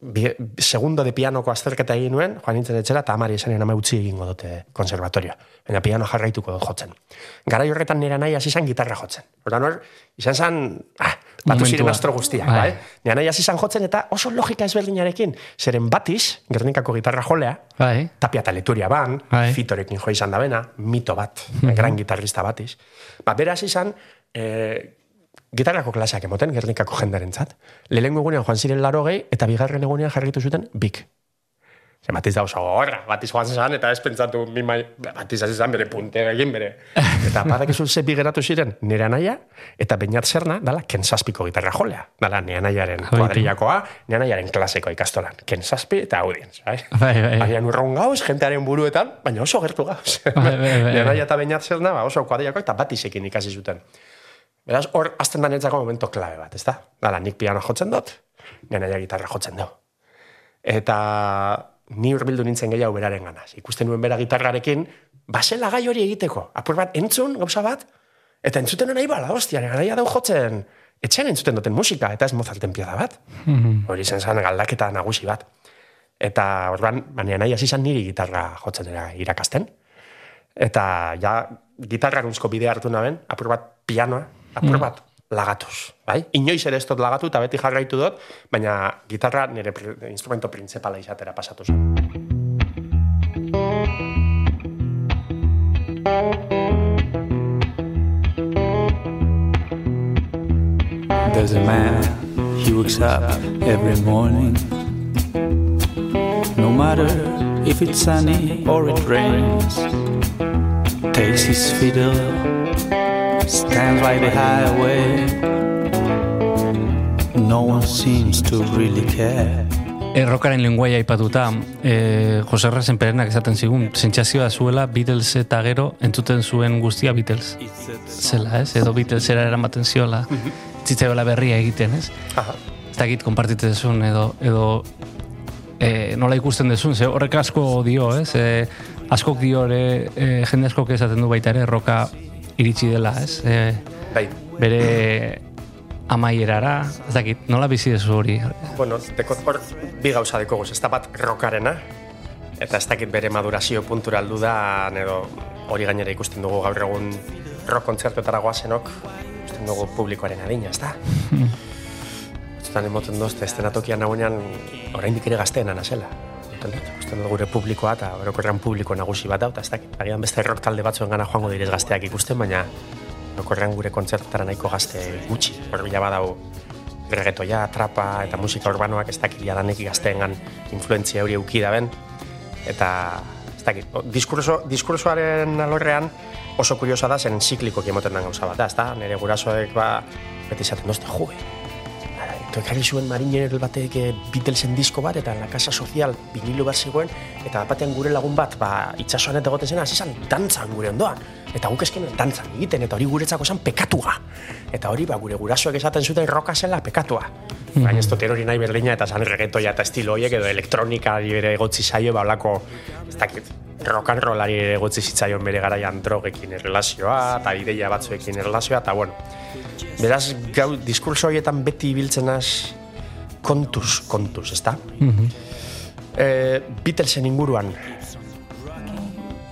B: bi, segundo de pianoko azterketa egin nuen, joan nintzen etxera, eta amari esanen ama utzi egingo dute konservatorioa. Baina piano jarraituko dut jotzen. Garai horretan nire nahi hasi izan gitarra jotzen. Hortan hor, izan zen, ah, batu ziren astro guztiak,
A: Bai.
B: bai? Nire nahi hasi izan jotzen, eta oso logika ezberdinarekin. Zeren batiz, Gernikako gitarra jolea,
A: Bai.
B: Tapia eta Leturia ban,
A: Bai.
B: Fitorekin jo izan da bena, mito bat, gran gitarrista batiz. Ba, beraz izan, e, gitarrako klaseak emoten, Gernikako jendarentzat. Lehenengo egunean joan ziren laro gehi, eta bigarren egunean jarritu zuten bik. Ze batiz da oso gorra, batiz joan zan, eta ez pentsatu, mi mai, batiz hasi zan bere punte egin bere. Eta badakizu ze bi geratu ziren, nire anaia, eta bainat zerna, dala, kensazpiko gitarra jolea. Dala, nire anaiaren kuadrillakoa, nire anaiaren klaseko ikastolan. Kensazpi eta audience, bai?
A: Bai, bai.
B: Agian urraun gauz, jentearen buruetan, baina oso gertu gauz.
A: Bai, bai, bai, bai.
B: Nena eta bainat zerna, ba, oso kuadriako eta batizekin ikasi zuten. Beraz, hor, azten da momento klabe bat, ezta? Dala, nik piano jotzen dut, nena gitarra jotzen du. Eta ni hurbildu nintzen gehiago beraren ganaz. Ikusten nuen bera gitarrarekin, basela gai hori egiteko. Apur bat, entzun, gauza bat, eta entzuten nahi bala, hostia, nena dau jotzen, etxean entzuten duten musika, eta ez mozalten pieza bat. Hori zen zen galdaketa nagusi bat. Eta orduan, baina nahi hasi izan niri gitarra jotzen era irakasten. Eta ja, gitarrarunzko bidea hartu naben, apur bat pianoa, apur bat lagatuz. Bai? Inoiz ere ez dut lagatu eta beti jarraitu dut, baina gitarra nire pri- instrumento printzipala izatera pasatu zen.
G: There's a man, he wakes up every morning. No matter if it's sunny or it rains. Takes his fiddle, stands by the highway. No one seems to really care.
A: Errokaren lenguaia aipatuta, e, Jose Rasen perenak esaten zigun, sentsazioa zuela Beatles eta gero entzuten zuen guztia Beatles. Zela, ez? Edo Beatlesera eramaten ziola. Zitzaiola berria egiten, ez?
B: Aha.
A: Ez dakit konpartitzen dezun, edo, edo e, nola ikusten dezun, ze horrek asko dio, ez? E, askok dio e, jende askok esaten du baita ere, roka iritsi dela, ez? E,
B: Bai,
A: bere amaierara, ez dakit, nola bizi dezu hori?
B: bueno, dekot hor bi gauza dekogu, ez da bat rokarena, eta ez dakit bere madurazio puntura aldu da, edo hori gainera ikusten dugu gaur egun rock kontzertuetara goazenok, ikusten dugu publikoaren adina, ez da? batzutan emoten dozte, estenatokian nagoenean oraindik ere gazteena nazela. Ikusten dut, ikusten dut gure publikoa eta orokorrean publiko nagusi bat da, eta ez dakit, agian beste rock talde batzuen gana joango direz gazteak ikusten, baina orokorrean gure kontzertara nahiko gazte gutxi. Hor bila badau reggaetoia, trapa eta musika urbanoak ez dakit jadanik gazteengan influentzia hori euki daben, eta ez dakit, diskurso, diskursoaren alorrean oso kuriosa da zen ziklikoki emoten den gauza bat, ez da? Nire gurasoek ba, beti dozte, juge, Eta ekarri zuen mariner batek eh, Beatlesen disko bat, eta La Casa Social vinilo bat zegoen, eta batean gure lagun bat, ba, itxasoan eta goten zena, hasi zan dantzan gure ondoan. Eta guk esken dantzan egiten, eta hori guretzako zen pekatua. Eta hori, ba, gure gurasoek esaten zuten roka zela pekatua. Baina ez dut hori nahi berlina, eta zan reggaetoia eta estilo horiek, edo elektronika bere egotzi zaio, ba, olako, ez dakit, rock and rollari ere egotzi zitzaion bere garaian drogekin erlazioa, eta ideia batzuekin erlazioa, eta bueno, Beraz, gau, diskurso horietan beti ibiltzen az kontuz, kontuz, ezta? Eh, Beatlesen inguruan.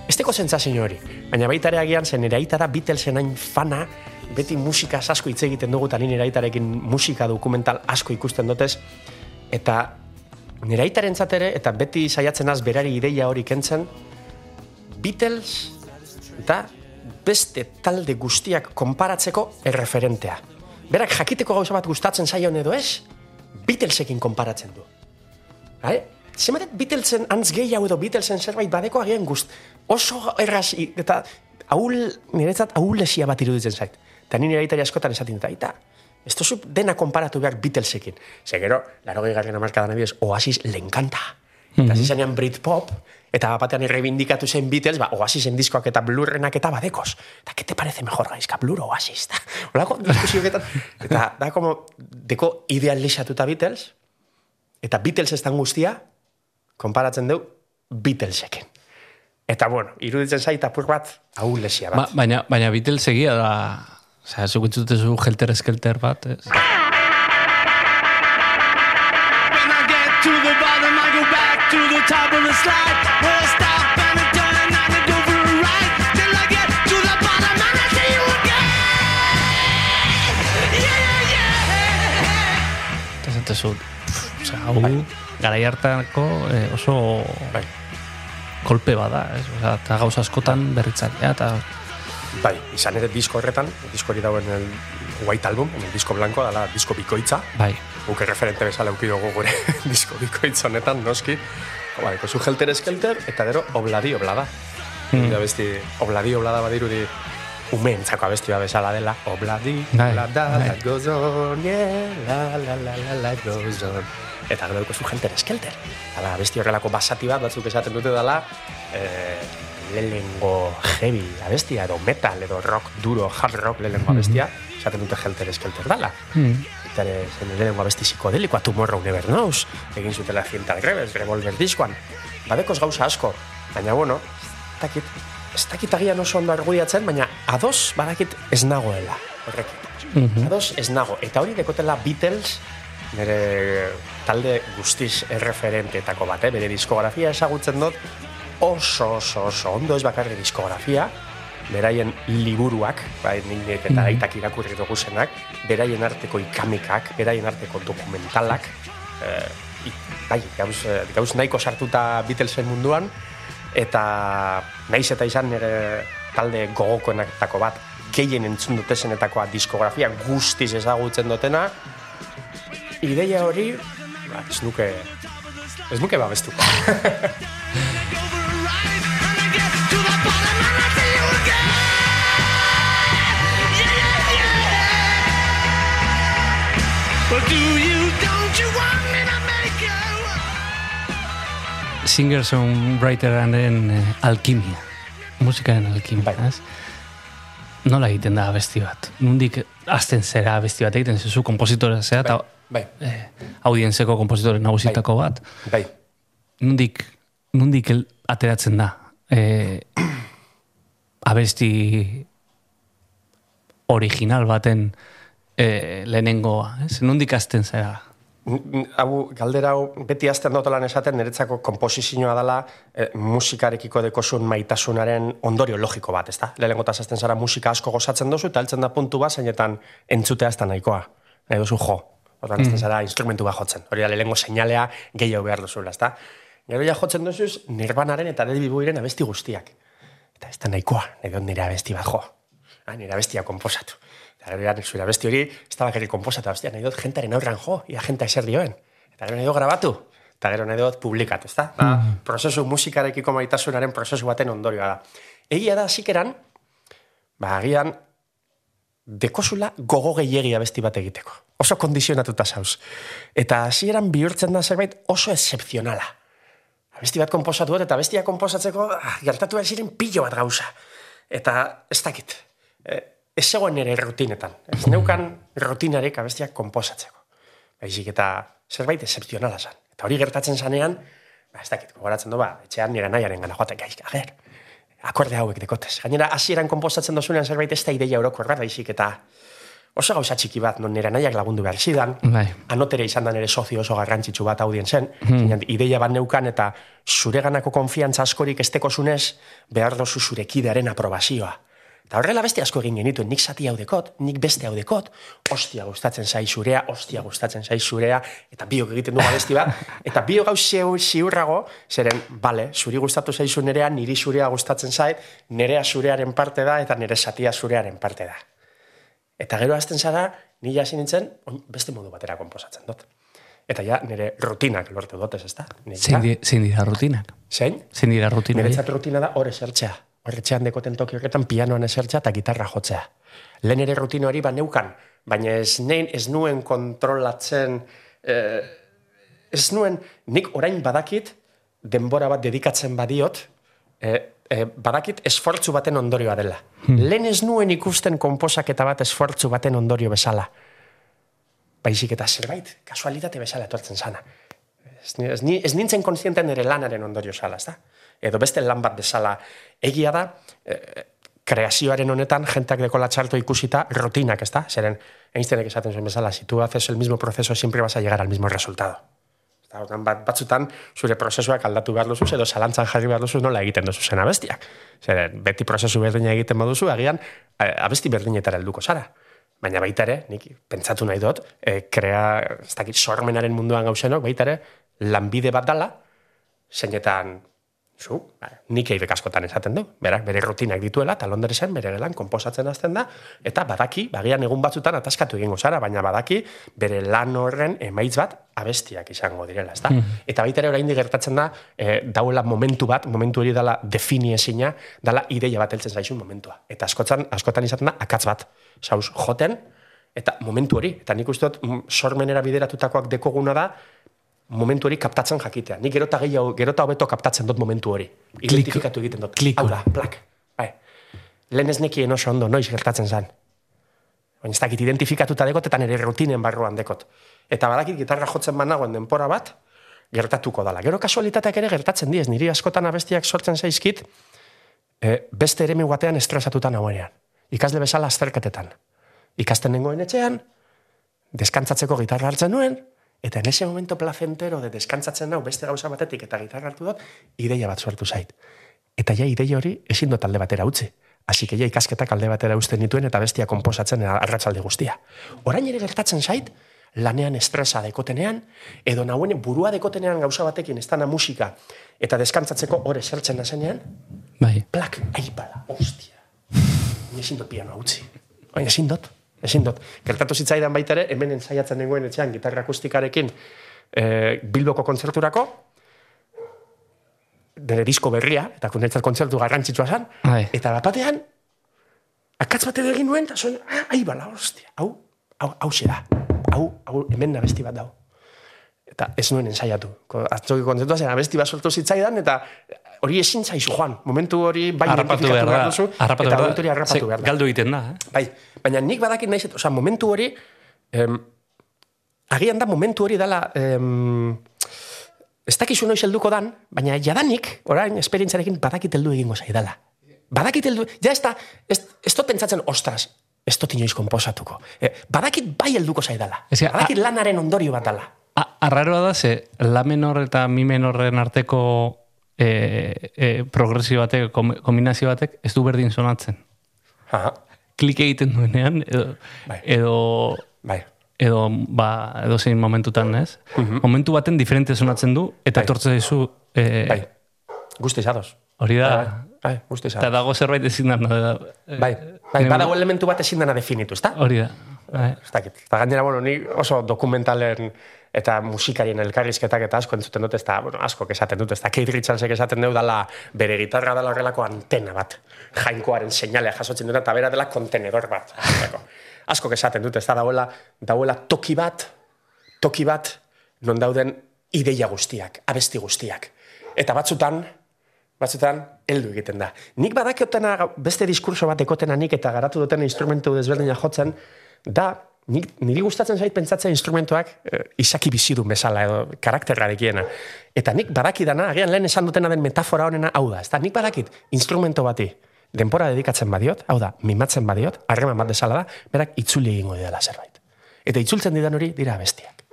B: Esteko sentsazio hori, baina baita ere agian zen nire Beatlesen hain fana, beti musika asko hitz egiten dugu, eta ni nire musika dokumental asko ikusten dutez, eta nire ere, eta beti saiatzen az berari ideia hori kentzen, Beatles da beste talde guztiak konparatzeko erreferentea. Berak jakiteko gauza bat gustatzen zaion edo ez, Beatlesekin konparatzen du. Bai? Zematet Beatlesen antz gehiago edo Beatlesen zerbait badeko agian gust. Oso erraz, eta ahul, niretzat ahulesia bat iruditzen zait. Eta ni nire aitari askotan esaten dut, aita, ez tozu dena konparatu behar Beatlesekin. Ze gero, laro gehiagarren amarkadan abidez, Oasis le encanta. Eta hasi zenean Britpop, eta batean irreibindikatu zen Beatles, ba, Oasisen diskoak eta blurrenak eta badekos. Eta, ¿qué te parece mejor gaizka, blur Oasis? Ta, Olako diskusioketan. Eta, da, como, deko idealizatuta Beatles, eta Beatles estan guztia, konparatzen du Beatlesekin. Eta, bueno, iruditzen zait apur bat, ahulesia bat.
A: Ba, baina, baina Beatles egia da, osea, zuk zu helter eskelter bat, ez? Eta zentezu, osea, hau, garai hartako eh, oso...
B: Bai.
A: Kolpe bada, ez? Osea, eta gauza askotan berritzailea, eta
B: Bai, izan ere disko horretan, disko hori dauen el White Album, el disko blanco, dala disko bikoitza,
A: bai,
B: guk referente bezala euki dugu gure disko bikoitza honetan, noski. Ba, eko zu helter eskelter, eta gero obladi oblada. Mm. besti, obladi oblada badirudi umeentzako abesti bat bezala dela. Obladi,
A: Bai,
B: oblada,
A: bai.
B: life goes on, yeah, la, la, la, la, life goes on. Eta gero eko zu helter eskelter. Dala, abesti horrelako basati bat, batzuk esaten dute dela, eh, lehengo heavy abestia, edo metal, edo rock duro, hard rock lehengo abestia, esaten dute helter eskelter dala. Eta ere, zen lehenengo abesti psikodelikoa, Tomorrow Never Knows, egin zutela Cinta Rebels, Revolver diskoan. Badekoz gauza asko, baina bueno, ez dakit, ez dakit agian oso ondo argudiatzen, baina ados badakit ez nagoela, horrekin. Ados ez nago, eta hori dekotela Beatles, nire talde guztiz erreferenteetako bat, eh? bere diskografia ezagutzen dut, oso, oso, oso ondo ez bakarri diskografia, beraien liburuak, bai, nik eta aitak irakurri dugu zenak, beraien arteko ikamikak, beraien arteko dokumentalak, eh, bai, gauz, eh, gauz nahiko sartuta Beatlesen munduan, eta naiz eta izan nire talde gogokoenetako bat, gehien entzun dutezenetakoa diskografia guztiz ezagutzen dutena, ideia hori, ba, ez nuke, ez nuke
F: you?
A: singer-songwriteraren eh, alkimia. Musikaren alkimia,
B: Bai.
A: ez? Nola egiten da abesti bat? Nundik azten zera abesti bat egiten zezu kompositore zera, eta
B: Bai,
A: eh, audientzeko kompositore nagusitako bat.
B: bai,
A: Nundik, nundik el, ateratzen da eh, abesti original baten eh, lehenengoa, ez? Nundik azten zera?
B: Hau, galdera hau, beti azten dotolan esaten, niretzako komposizioa dela eh, musikarekiko dekosun maitasunaren ondorio logiko bat, ezta? Lehenengo azten zara musika asko gozatzen dozu, eta heltzen da puntu bat, zeinetan entzutea ez da nahikoa. Nahi duzu jo, Orduan, mm. zara instrumentu bat jotzen. Hori da, lehengo seinalea gehiago behar duzula, ezta? Gero ja jotzen duzuz, nirbanaren eta David Bowie'ren abesti guztiak. Eta ez da nahikoa, nahi dut nire abesti bat jo. Ah, nire abestia komposatu. Eta zure abesti hori, ez da bakarrik komposatu, abestia, nahi dut jentaren aurran jo, ia jenta eser dioen. Eta gero nahi dut grabatu, eta gero nahi dut publikatu, ezta? Da, prozesu musikarekiko maitasunaren prozesu baten ondorioa da. Egia da, zikeran, ba, agian, dekosula gogo gehiegi abesti bat egiteko. Oso kondizionatuta zauz. Eta hasieran bihurtzen da zerbait oso excepzionala. Abesti bat komposatu dut, eta bestia komposatzeko ah, gertatu ziren pilo bat gauza. Eta ez dakit. E, ez zegoen nire rutinetan. Ez neukan rutinarik abestiak komposatzeko. Baizik eta zerbait excepzionala zan. Eta hori gertatzen zanean, ba, ez dakit, gogoratzen du, ba, etxean nire nahiaren gana joatek gaizka, ager, akorde hauek dekotez. Gainera, hasieran komposatzen dozunean zerbait ez da ideia orokor bat, baizik eta oso gauza txiki bat, non nire nahiak lagundu behar zidan,
A: Bai.
B: anotere izan da nire sozio oso garrantzitsu bat audien zen, hmm. ideia bat neukan eta zureganako konfiantza askorik estekozunez behar dozu zure kidearen aprobazioa. Eta horrela beste asko egin genituen, nik zati hau dekot, nik beste hau dekot, ostia gustatzen zai zurea, ostia gustatzen zai zurea, eta biok egiten du abesti bat, eta biok gau ziu, ziurrago, zeren, bale, zuri gustatu zaizu nerea, niri zurea gustatzen zait, nerea zurearen parte da, eta nire zatia zurearen parte da. Eta gero hasten zara, ni hasi nintzen, beste modu batera konposatzen dut. Eta ja, nire rutinak lortu dutez, ez da?
A: Zein di- zein dira rutinak?
B: Zein?
A: Zein dira rutina?
B: Niretzat rutina da hor esertzea. Horretxean dekoten toki horretan pianoan esertzea eta gitarra jotzea. Lehen ere rutino hori ba neukan, baina ez, nein, ez nuen kontrolatzen, eh, ez nuen, nik orain badakit, denbora bat dedikatzen badiot, eh, eh, badakit esfortzu baten ondorioa dela. Lehen ez nuen ikusten konposaketa bat esfortzu baten ondorio bezala. Baizik eta zerbait, kasualitate bezala etortzen sana. Ez, ez, ez nintzen konsienten nire lanaren ondorio zala, ez da? Edo beste lan bat bezala. Egia da, eh, kreazioaren honetan, jenteak dekola txarto ikusita, rutinak, ez da? Zeren, Einsteinek esaten zuen bezala, si tu haces el mismo proceso, siempre vas a llegar al mismo resultado. Eta, orduan, bat, batzutan, zure prozesuak aldatu behar duzu, edo zalantzan jarri behar duzu nola egiten duzu zen abestiak. Zeren, beti prozesu berdina egiten baduzu, agian, abesti berdinetara helduko zara. Baina baita ere, nik pentsatu nahi dut, e, krea, ez dakit, sormenaren munduan gauzenok, baita ere, lanbide bat dala, zeinetan, zu, ba, nik eibek askotan esaten du, berak bere rutinak dituela, eta Londresen bere gelan komposatzen hasten da, eta badaki, bagian egun batzutan ataskatu egingo zara, baina badaki bere lan horren emaitz bat abestiak izango direla, ezta? Eta baita ere oraindik gertatzen da, e, dauela momentu bat, momentu hori dala defini ezina, dala ideia bat heltzen zaizun momentua. Eta askotan, askotan izaten da, akatz bat, zauz, joten, eta momentu hori, eta nik uste dut, mm, sormenera bideratutakoak dekoguna da, momentu hori kaptatzen jakitea. Nik gerota gehiago, gerota hobeto kaptatzen dut momentu hori. Identifikatu egiten dut.
A: klik
B: Hau da, plak. Bai. Lehen ez nekien oso ondo, noiz gertatzen zen. Baina ez dakit identifikatuta dekot eta nire rutinen barruan dekot. Eta badakit gitarra jotzen banagoen denpora bat, gertatuko dala. Gero kasualitateak ere gertatzen diez, niri askotan abestiak sortzen zaizkit, e, beste eremu batean estresatuta nagoenean. Ikasle bezala azterketetan. Ikasten nengoen etxean, deskantzatzeko gitarra hartzen nuen, eta en ese momento placentero de deskantzatzen nau beste gauza batetik eta gitarra hartu dut, ideia bat sortu zait. Eta ja ideia hori ezin dut alde batera utzi. Así que ja ikasketak alde batera uzten dituen eta bestia konposatzen arratsalde guztia. Orain ere gertatzen zait, lanean estresa dekotenean, edo nauen burua dekotenean gauza batekin ez dana musika, eta deskantzatzeko hor esertzen nazenean,
A: Bai.
B: plak, aipala, ostia. Ni ezin dut pianoa utzi. Baina ezin dut, ezin dut. Gertatu zitzaidan baita ere, hemen ensaiatzen nengoen etxean gitarra akustikarekin e, Bilboko kontzerturako, nire disko berria, eta niretzat kontzertu garrantzitsua zen,
A: Bai.
B: eta bapatean, akatz bat egin nuen, eta zuen, ah, aibala, ostia, hau, hau, hau da, hau, hau, hemen abesti bat dau. Eta ez nuen ensaiatu. Ko- Atzoki kontzertua zen abesti bat sortu zitzaidan, eta hori ezin zaizu joan. Momentu hori bai
A: Harrapatu behar da.
B: duzu,
A: Harrapatu
B: eta
A: behar
B: momentu hori harrapatu behar da.
A: Galdu egiten da, eh?
B: Bai, baina nik badakit nahi, osea, momentu hori, em, agian da momentu hori dala, em, ez dakizu noiz helduko dan, baina jadanik, orain, esperientzarekin badakit heldu egingo zaidala. Badakit heldu, ja ez da, ez, ez dut pentsatzen, ostras, ez dut inoiz konposatuko. Eh, badakit bai helduko zaidala.
A: Ez que,
B: badakit lanaren ondorio bat dala.
A: A- Arraroa da, ze la menor eta mi menorren arteko e, e, progresio batek, kom, kombinazio batek, ez du berdin sonatzen.
B: Aha,
A: Klik egiten duenean, edo,
B: Bai.
A: edo
B: bai.
A: edo ba, edo zein momentutan, ez? Momentu baten diferente sonatzen du, eta
B: Bai.
A: etortzen dizu... Eh,
B: Bai, guzti zadoz.
A: Hori da,
B: Bai, guzti
A: eta dago zerbait ezin da. eh,
B: Bai, bai, badago elementu bat ezin dena definitu, ezta?
A: Hori da. Bai.
B: Ez dakit. Eta gainera, bueno, ni oso dokumentalen eta musikarien elkarrizketak eta asko entzuten dut, ez da, bueno, asko esaten dut, ez da, Keith Richardsek esaten dut dala bere gitarra dela horrelako antena bat, jainkoaren seinalea jasotzen dut, eta bera dela kontenedor bat. asko esaten dut, ez da, dauela, dauela toki bat, toki bat, non dauden ideia guztiak, abesti guztiak. Eta batzutan, batzutan, heldu egiten da. Nik badakiotena beste diskurso bat ekotena nik eta garatu duten instrumentu desberdina jotzen, da, nik, niri gustatzen zait pentsatzen instrumentuak eh, izaki bizidu bezala edo karakterrarekiena. Eta nik badakidana, agian lehen esan dutena den metafora honena, hau da, ez da, nik badakit instrumento bati denpora dedikatzen badiot, hau da, mimatzen badiot, harreman bat bezala da, berak itzuli egingo didala zerbait. Eta itzultzen didan hori dira abestiak.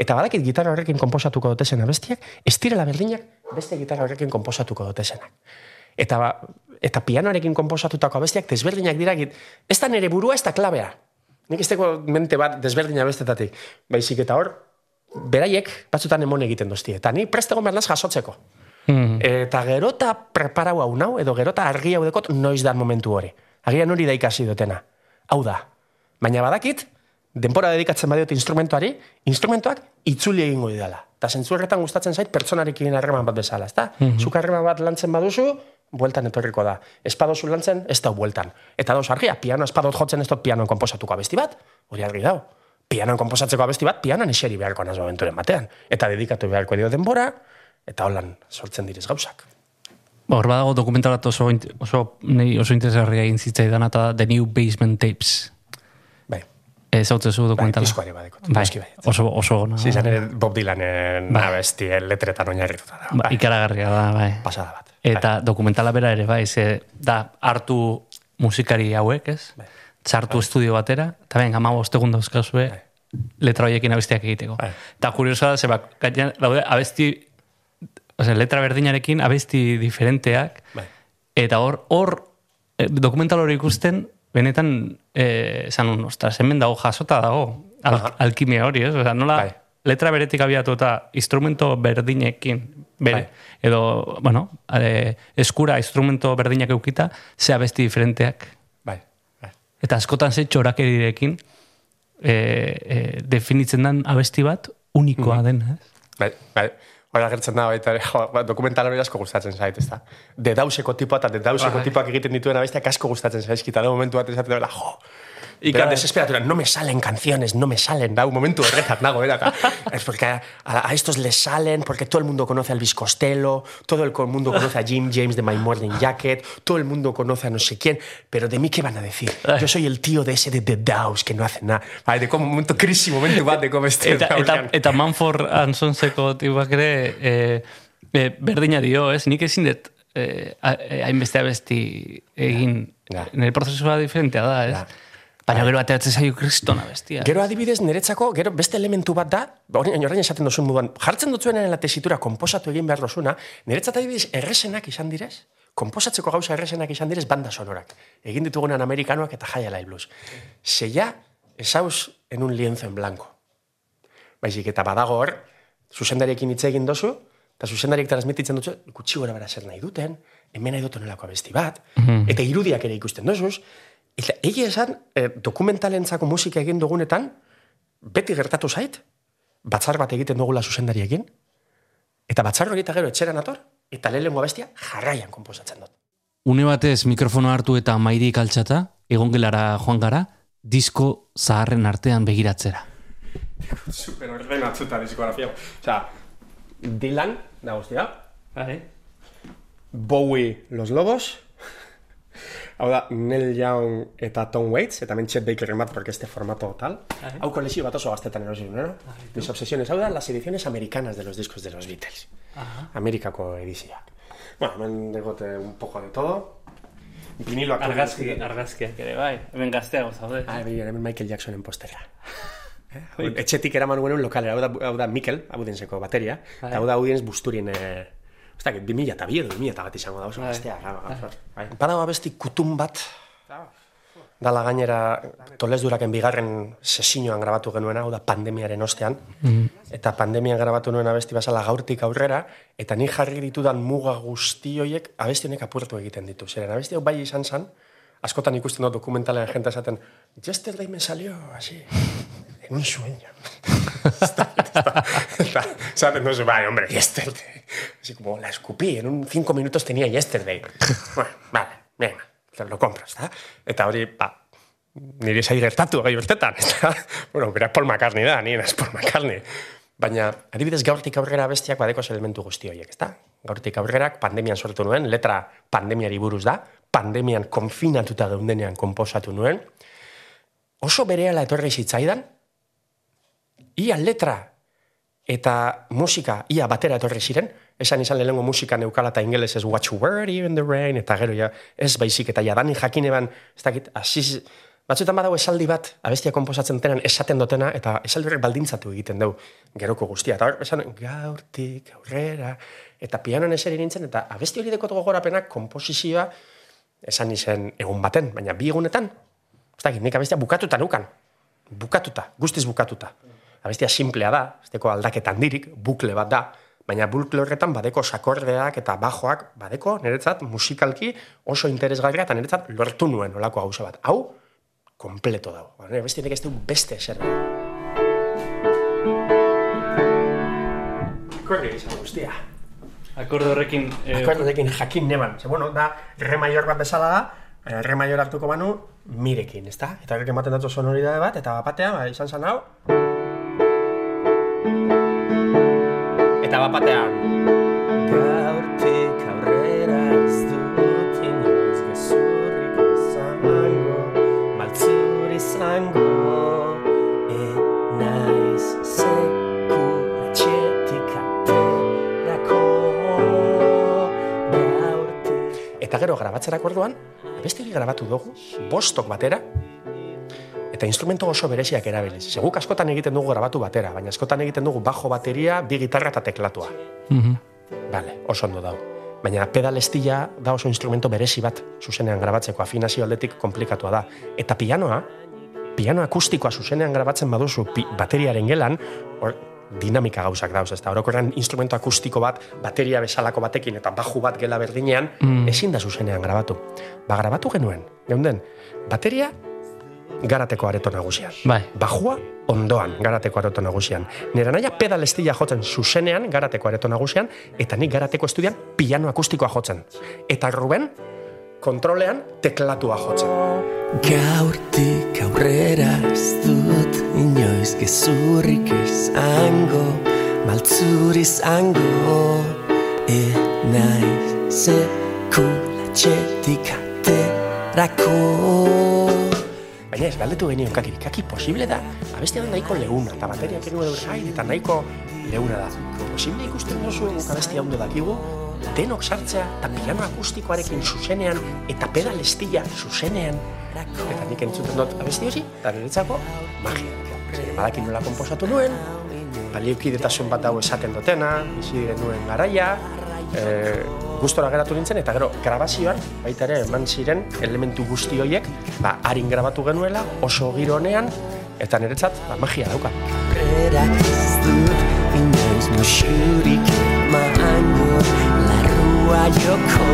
B: Eta badakit gitarra horrekin konposatuko dutesen abestiak, ez direla berdinak beste gitarra horrekin konposatuko dutesenak. Eta, ba, eta pianoarekin konposatutako abestiak desberdinak dira, ez da nere burua, ez da klabea. Nik ez teko mente bat desberdina bestetatik. Baizik eta hor, beraiek batzutan emon egiten dozti. Eta ni prestego behar naz jasotzeko.
A: Mm.
B: Eta gerota preparau hau nau, edo gerota argi hau dekot noiz da momentu hori. Agian hori da ikasi dutena. Hau da. Baina badakit, denpora dedikatzen badiot instrumentuari, instrumentuak itzuli egingo didala. Eta zentzu horretan gustatzen zait pertsonarekin harreman bat bezala, ezta? Mm Zuk harreman bat lantzen baduzu, bueltan etorriko da. Espadozu lantzen, ez da bueltan. Eta dauz argia, piano espadot jotzen ez dut pianoan konposatuko abesti bat, hori argi dau. Pianoan konposatzeko abesti bat, pianoan eseri beharko naz momenturen batean. Eta dedikatu beharko dio denbora, eta holan sortzen direz gauzak.
A: Ba, Hor badago dokumental bat oso, oso, nei oso interesgarria egin zitzaidan eta da The New Basement Tapes.
B: Bai,
A: Ez hau zu
B: bai,
A: dokumentala.
B: diskoari badekot.
A: Bai,
B: bai.
A: oso, oso ona.
B: Sí, izan ere Bob Dylanen
A: Bai.
B: abesti letretan oinarrituta da.
A: Ba,
B: Bai,
A: ikaragarria da, bai.
B: pasada bat.
A: Eta dokumentala bera ere, bai, ze, da hartu musikari hauek, ez?
B: Bai.
A: Txartu estudio batera, eta ben, ama bostegun dauzkazue, letra horiekin abestiak egiteko.
B: Bai.
A: Eta kuriosa da, ze, bak, daude abesti, ose, letra berdinarekin abesti diferenteak,
B: Bai.
A: eta hor, hor, eh, dokumental hori ikusten, benetan, eh, esan un, ostras, hemen dago jasota dago, al, alkimia hori, ez? Osa, nola,
B: Bai.
A: letra beretik abiatu eta instrumento berdinekin, bere,
B: Bai.
A: edo, bueno, eh, eskura instrumento berdinak eukita, ze abesti diferenteak.
B: Bai, bai.
A: Eta askotan ze txorakerirekin eh, eh, definitzen den abesti bat unikoa den, ez?
B: Bai, bai. Hora gertzen da, baita, ba, dokumental hori asko gustatzen zait, ez da. De dauseko tipoa eta de dauseko tipoak egiten dituen abestiak asko gustatzen zaizkita. Da momentu bat esaten dela, jo, Ika desesperatura, no me salen canciones, no me salen, da un momento horretan nago, era. Es porque a, a estos les salen, porque todo el mundo conoce a Elvis Costello, todo el mundo conoce a Jim James de My Morning Jacket, todo el mundo conoce a no sé quién, pero de mí qué van a decir? Yo soy el tío de ese de The Dows que no hace nada. Bai, de como momento krisi momentu bat, de como este.
A: Eta, eta, eta Manford Ansonseko tipak ere eh, eh, berdina dio, ez? Nik ezin dut eh, a- eh, hainbeste abesti egin.
B: Ja.
A: Nire prozesua diferentea da, ez?
B: Ja.
A: Baina gero ateratzen zaio kristona bestia.
B: Gero adibidez niretzako, gero beste elementu bat da, orain orain esaten duzun moduan, jartzen dutzuenen la tesitura konposatu egin behar dozuna, niretzat adibidez erresenak izan direz, konposatzeko gauza erresenak izan direz banda sonorak. Egin ditugunan amerikanoak eta High Alive Blues. Seia esauz en un lienzo en blanco. Baizik eta badago hor, zuzendariekin hitz egin dozu, eta zuzendariek transmititzen dutzu, gutxi gora bera zer nahi duten, hemen nahi dut onelako abesti bat, eta irudiak ere ikusten dozuz, eta egia esan, eh, dokumentalentzako musika egin dugunetan, beti gertatu zait, batzar bat egiten dugula zuzendariekin, eta batzar hori eta gero etxeran ator, eta lehenengo abestia jarraian konposatzen dut.
D: Une batez mikrofono hartu eta mairik altxata, egon gelara joan gara, disko zaharren artean begiratzera.
B: Super ordenatzuta diskografia. Osea, Dylan, da guztia,
A: Bai.
B: Bowie, Los Lobos, hau da, Neil Young eta Tom Waits, eta Chet Baker bat porque este formato tal. Hau kolexio bat oso gaztetan erosi no? Mis obsesiones, hau da, las ediciones americanas de los discos de los Beatles. Amerikako edizioak. Bueno, hemen degote un poco de todo. Viniloak.
A: Argazki, argazkiak ere, bai. Hemen gazteago zaude.
B: Ah, hemen Michael Jacksonen postera. Eh? Etxetik eraman nuen lokalera, hau da, hau da Mikel, audenseko bateria, hau da audiens busturien, eh, ez dakit, 2000 eta bi edo 2000 eta bat izango da, oso gaztea. Bai. Badago abesti kutun bat, dala gainera Toles Duraken bigarren sesioan grabatu genuen hau da pandemiaren ostean, eta pandemian grabatu nuen abesti basala gaurtik aurrera, eta ni jarri ditudan muga guzti hoiek abesti honek apurtu egiten ditu. Zeren abesti hau bai izan zen, askotan ikusten dut dokumentalean jente esaten, yesterday me salió, así, en un sueño. Eta, Esaten duzu, bai, hombre, yesterday. Así como la escupí, en un cinco minutos tenía yesterday. bueno, vale, venga, te lo compro, ezta? Eta hori, ba, niri zai gertatu gai urtetan, ezta? bueno, beraz Paul McCartney da, nire ez Paul McCartney. Baina, adibidez, gaurtik aurrera bestiak badeko elementu guzti horiek, ezta? Gaurtik aurrerak pandemian sortu nuen, letra pandemiari buruz da, pandemian konfinatuta geundenean konposatu nuen, oso berehala etorri zitzaidan, ia letra eta musika ia batera etorri ziren, esan izan lehenengo musika neukala eta ingelesez What you were in the rain, eta gero ja, ez baizik, eta jadani jakin eban, ez dakit, asiz, batzuetan badago esaldi bat, abestia komposatzen denan esaten dotena, eta esaldi horrek baldintzatu egiten dugu, geroko guztia. Eta hor, esan, gaurtik, aurrera, eta pianoan eseri nintzen, eta abesti hori dekot gogorapenak komposizioa, esan izen egun baten, baina bi egunetan, ez dakit, nik abestia bukatuta nukan, bukatuta, guztiz bukatuta. Abestia simplea da, ez deko aldaketan dirik, bukle bat da, baina bukle horretan badeko sakordeak eta bajoak, badeko niretzat musikalki oso interesgarria eta niretzat lortu nuen olako gauza bat. Hau, kompleto dago. Ba, Beste ez du beste eser. Akorde izan guztia.
C: Akorde horrekin... eh,
B: Akordeekin jakin neban. Ze, bueno, da, re mayor bat bezala da, eh, re mayor hartuko banu, mirekin, ezta? Eta horrek ematen datu sonoridade bat, eta bapatea, ba, izan zan hau. Eta bapatean. Gaurtik aurrera ez dut inoiz gezurrik izango, maltzur izango. Eta gero grabatzerako orduan, beste hori grabatu dugu, bostok batera, eta instrumento oso bereziak erabiliz. Seguk askotan egiten dugu grabatu batera, baina askotan egiten dugu bajo bateria, bi gitarra eta teklatua. Vale, oso ondo dago. Baina pedal estila da oso instrumento berezi bat zuzenean grabatzeko afinazio aldetik komplikatua da. Eta pianoa, piano akustikoa zuzenean grabatzen baduzu pi, bateriaren gelan, hor, dinamika gauzak dauz, ez da, orokorrean instrumento akustiko bat, bateria bezalako batekin eta baju bat gela berdinean, ezin da zuzenean grabatu. Ba, grabatu genuen, geunden, bateria garateko areto nagusian.
A: Bai.
B: Bajua ondoan garateko areto nagusian. Nera naia pedal estila jotzen zuzenean garateko areto nagusian, eta nik garateko estudian piano akustikoa jotzen. Eta Ruben, kontrolean teklatua jotzen.
E: Gaurtik aurrera ez dut inoiz gezurrik izango Maltzur izango E naiz sekulatxetik aterako
B: Baina ez, galdetu genion kaki, kaki posible da, abestia da nahiko leuna, eta bateriak enu edo jain, eta nahiko leuna da. Posible ikusten duzu abestia ondo dakigu, denok sartzea, eta piano akustikoarekin zuzenean, eta pedal estila zuzenean, eta nik entzuten dut abesti hori, eta niretzako magia. Zer, badakin nola komposatu nuen, baliokidetasun bat dago esaten dutena, bizi diren nuen garaia, e, gustora geratu nintzen, eta gero, grabazioan, baita ere, eman ziren elementu guzti horiek, ba, harin grabatu genuela, oso giro honean, eta niretzat, ba, magia dauka.
E: Joko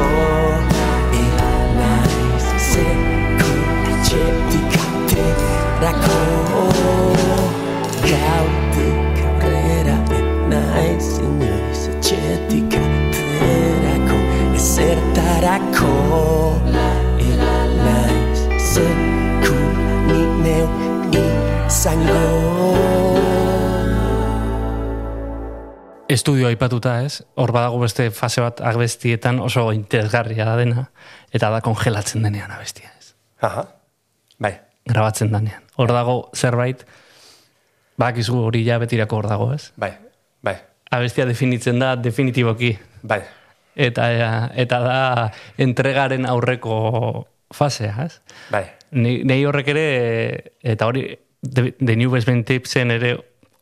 E: Ezertarako E naiz sekula ni neu izango
A: Estudio aipatuta ez, hor badago beste fase bat abestietan oso interesgarria da dena, eta da kongelatzen denean abestia ez.
B: Aha, bai,
A: Grabatzen denean. Hor dago zerbait, bakizu hori ja betirako hor dago ez.
B: bai, bai,
A: Abestia definitzen da definitiboki.
B: bai,
A: Eta, eta da entregaren aurreko fasea, ez?
B: bai.
A: Ni, nei horrek ere, eta hori, The, the New Basement Tipsen ere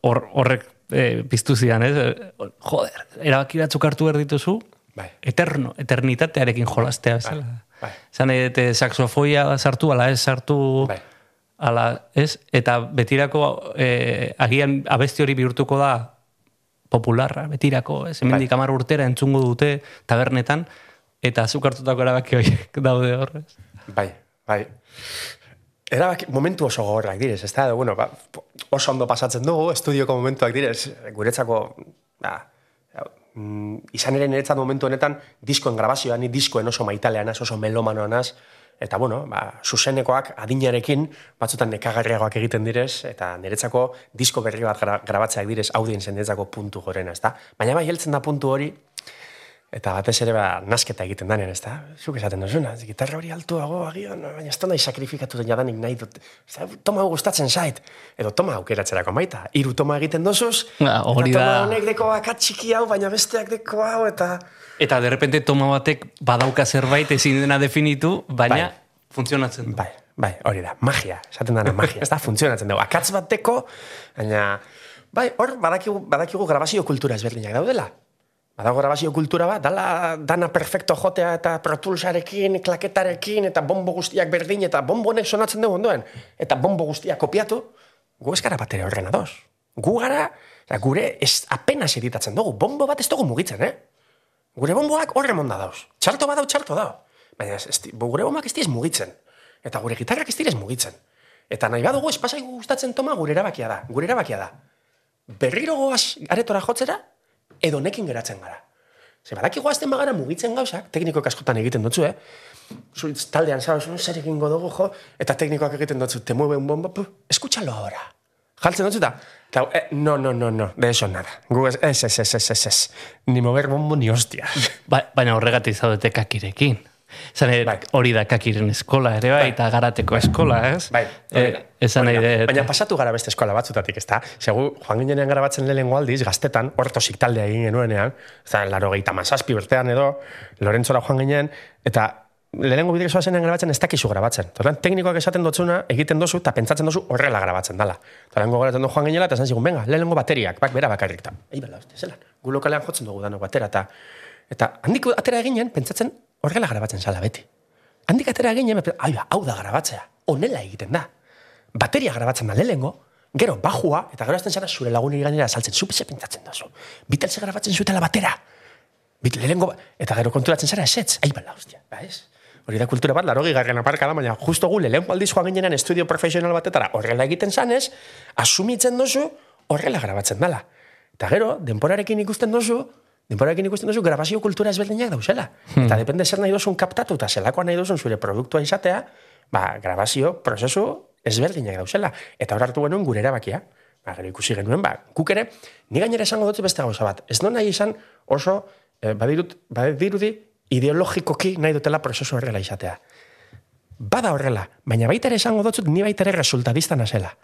A: hor, horrek e, piztu zidan, ez? Joder, erabaki batzuk hartu behar dituzu,
B: Bai.
A: eterno, eternitatearekin jolastea bezala.
B: Bai.
A: Zan edete saxofoia sartu, ala ez sartu,
B: Bai.
A: ala ez, eta betirako eh, agian abesti hori bihurtuko da popularra, betirako, ez, hemendik
B: Bai.
A: urtera entzungo dute tabernetan, eta zuk hartutako erabaki horiek daude horrez.
B: Bai, bai. Erabaki, momentu oso gogorrak direz, ez da, bueno, ba, oso ondo pasatzen dugu, estudioko momentuak direz, guretzako, ba, mm, izan ere niretzat momentu honetan, diskoen grabazioa, ni diskoen oso maitalean, oso melomanoan az, eta bueno, ba, zuzenekoak adinarekin, batzutan nekagarriagoak egiten direz, eta niretzako disko berri bat gra, grabatzeak direz, audienzen niretzako puntu gorena, ez da? Baina bai, heltzen da puntu hori, Eta batez ere ba, nasketa egiten danen, ez da? Zuk esaten duzuna, gitarra hori altuago, agian, baina ez da nahi sakrifikatu den jadanik nahi dut. Ez da, toma hau gustatzen zait. Edo toma aukeratzerako maita. Hiru toma egiten dozuz,
A: Ah, hori
B: eta
A: da.
B: toma honek deko akats txiki hau, baina besteak deko hau, eta...
A: Eta de repente toma batek badauka zerbait ezin dena definitu, baina
B: Bai.
A: funtzionatzen du.
B: Bai, bai, hori da, magia, esaten dana magia, ez da, funtzionatzen dugu. Akatz bat deko, baina, bai, hor, badakigu, badakigu grabazio kultura ezberdinak daudela. Badago grabazio kultura bat, dala, dana perfecto jotea eta protulsarekin, klaketarekin, eta bombo guztiak berdin, eta bombo honek sonatzen dugu ondoen, eta bombo guztiak kopiatu, gu ez gara bat ere horren adoz. Gu gara, gure ez apenas editatzen dugu, bombo bat ez dugu mugitzen, eh? Gure bomboak horre monda dauz. Txarto badau, txarto dau. Baina ez, gure bomboak ez diez mugitzen. Eta gure gitarrak ez direz mugitzen. Eta nahi badugu espasaigu gustatzen toma gure erabakia da. Gure erabakia da. Berriro goaz aretora jotzera, edo nekin geratzen gara. Ze badaki goazten bagara mugitzen gauzak, teknikoak askotan egiten dutzu, eh? Zu taldean zauz, zer egingo dugu, jo? Eta teknikoak egiten dutzu, te mueve un bombo, pu, escúchalo ahora. Jaltzen dutzu eta, eta, eh, no, no, no, no, de eso nada. Gu ez, ez, ez, ez, ez, ez. Ni mover bombo ni hostia.
A: Ba, baina horregatik zaudete kakirekin. Zan
B: Bai.
A: hori da kakiren eskola ere bai,
B: Bai.
A: eta garateko eskola, ez?
B: Bai.
A: Eh, esan nahi dut.
B: Baina pasatu gara beste eskola batzutatik, ezta? Segu, joan ginenean garabatzen lehenengo aldiz, gaztetan, hortosik taldea egin genuenean, eta laro gehieta mazazpi urtean edo, Lorentzora joan ginen, eta lehenengo bidek zoazenean grabatzen ez dakizu grabatzen. Tortan, teknikoak esaten dotzuna, egiten dozu, eta pentsatzen dozu horrela grabatzen dala. Eta lehenengo garatzen du joan ginela, eta esan zigun, venga, lehenengo bateriak, bak, bera bakarrik, eta, ei, bela, uste, zelan, gu lokalean jotzen dugu danok batera, eta, eta handik atera eginen, pentsatzen horrela grabatzen zala beti. Handik atera ginen, ai, ba, hau da grabatzea. Honela egiten da. Bateria grabatzen da lehengo, gero bajua, eta gero azten zara zure lagunei gainera saltzen, zu ze pentsatzen duzu. Beatlese grabatzen zutela batera. Bit, lehengo, eta gero konturatzen zara esetz. Ai, bala, hostia, ba ez? Hori da kultura bat, laro garren aparka da, baina justo gu lehenko aldiz joan ginenan estudio profesional batetara horrela egiten zanez, asumitzen duzu horrela grabatzen dala. Eta gero, denporarekin ikusten duzu, denporarekin ikusten duzu grabazio kultura ezberdinak dauzela. Eta depende zer nahi duzun kaptatu eta zelakoa nahi duzun zure produktua izatea, ba, grabazio prozesu ezberdinak dauzela. Eta hor hartu genuen gure erabakia. Ba, gero ikusi genuen, ba, guk ere, ni gainera esango dut beste gauza bat. Ez non nahi izan oso, eh, badirut, badirudi, ideologikoki nahi dutela prozesu horrela izatea. Bada horrela, baina baita ere esango dut ni baita ere resultadista nazela.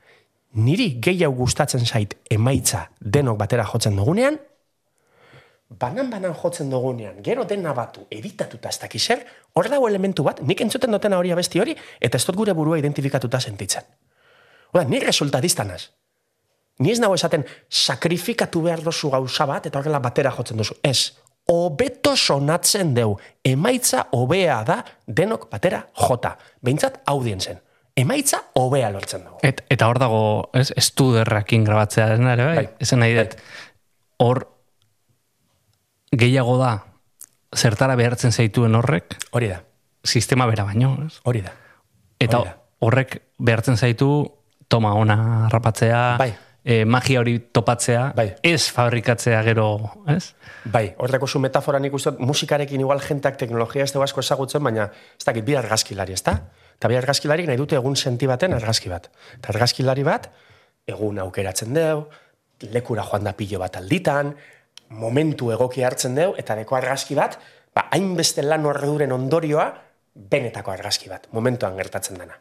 B: Niri gehiago gustatzen zait emaitza denok batera jotzen dugunean, banan-banan jotzen dugunean, gero dena batu, editatuta ez dakiz zer, hor dago elementu bat, nik entzuten dutena hori abesti hori, eta ez dut gure burua identifikatuta sentitzen. Oda, ni resultadista naz. Ni ez nago esaten sakrifikatu behar dozu gauza bat, eta horrela batera jotzen duzu. Ez, hobeto sonatzen deu. Emaitza hobea da denok batera jota. Behintzat audientzen. Emaitza hobea lortzen dugu.
A: Et, eta hor dago, ez, estuderrakin grabatzea dena ere, bai?
B: Bai.
A: Esan nahi dut, hor gehiago da, zertara behartzen zaituen horrek,
B: Hori da,
A: sistema bera baino, ez?
B: hori da.
A: Eta
B: Hori da.
A: horrek behartzen zaitu toma ona rapatzea,
B: Bai.
A: Eh, magia hori topatzea,
B: Bai.
A: ez fabrikatzea gero, ez?
B: Bai, horreko zu metafora nik uste musikarekin igual jentak teknologia ez asko ezagutzen, baina ez dakit bi argazkilari, ez da? Eta bi argazkilarik nahi dute egun senti baten argazki bat. Eta argazkilari bat, egun aukeratzen deu, lekura joan da pilo bat alditan, momentu egoki hartzen deu, eta deko argazki bat, ba, hainbeste lan horreduren ondorioa, benetako argazki bat, momentuan gertatzen dena.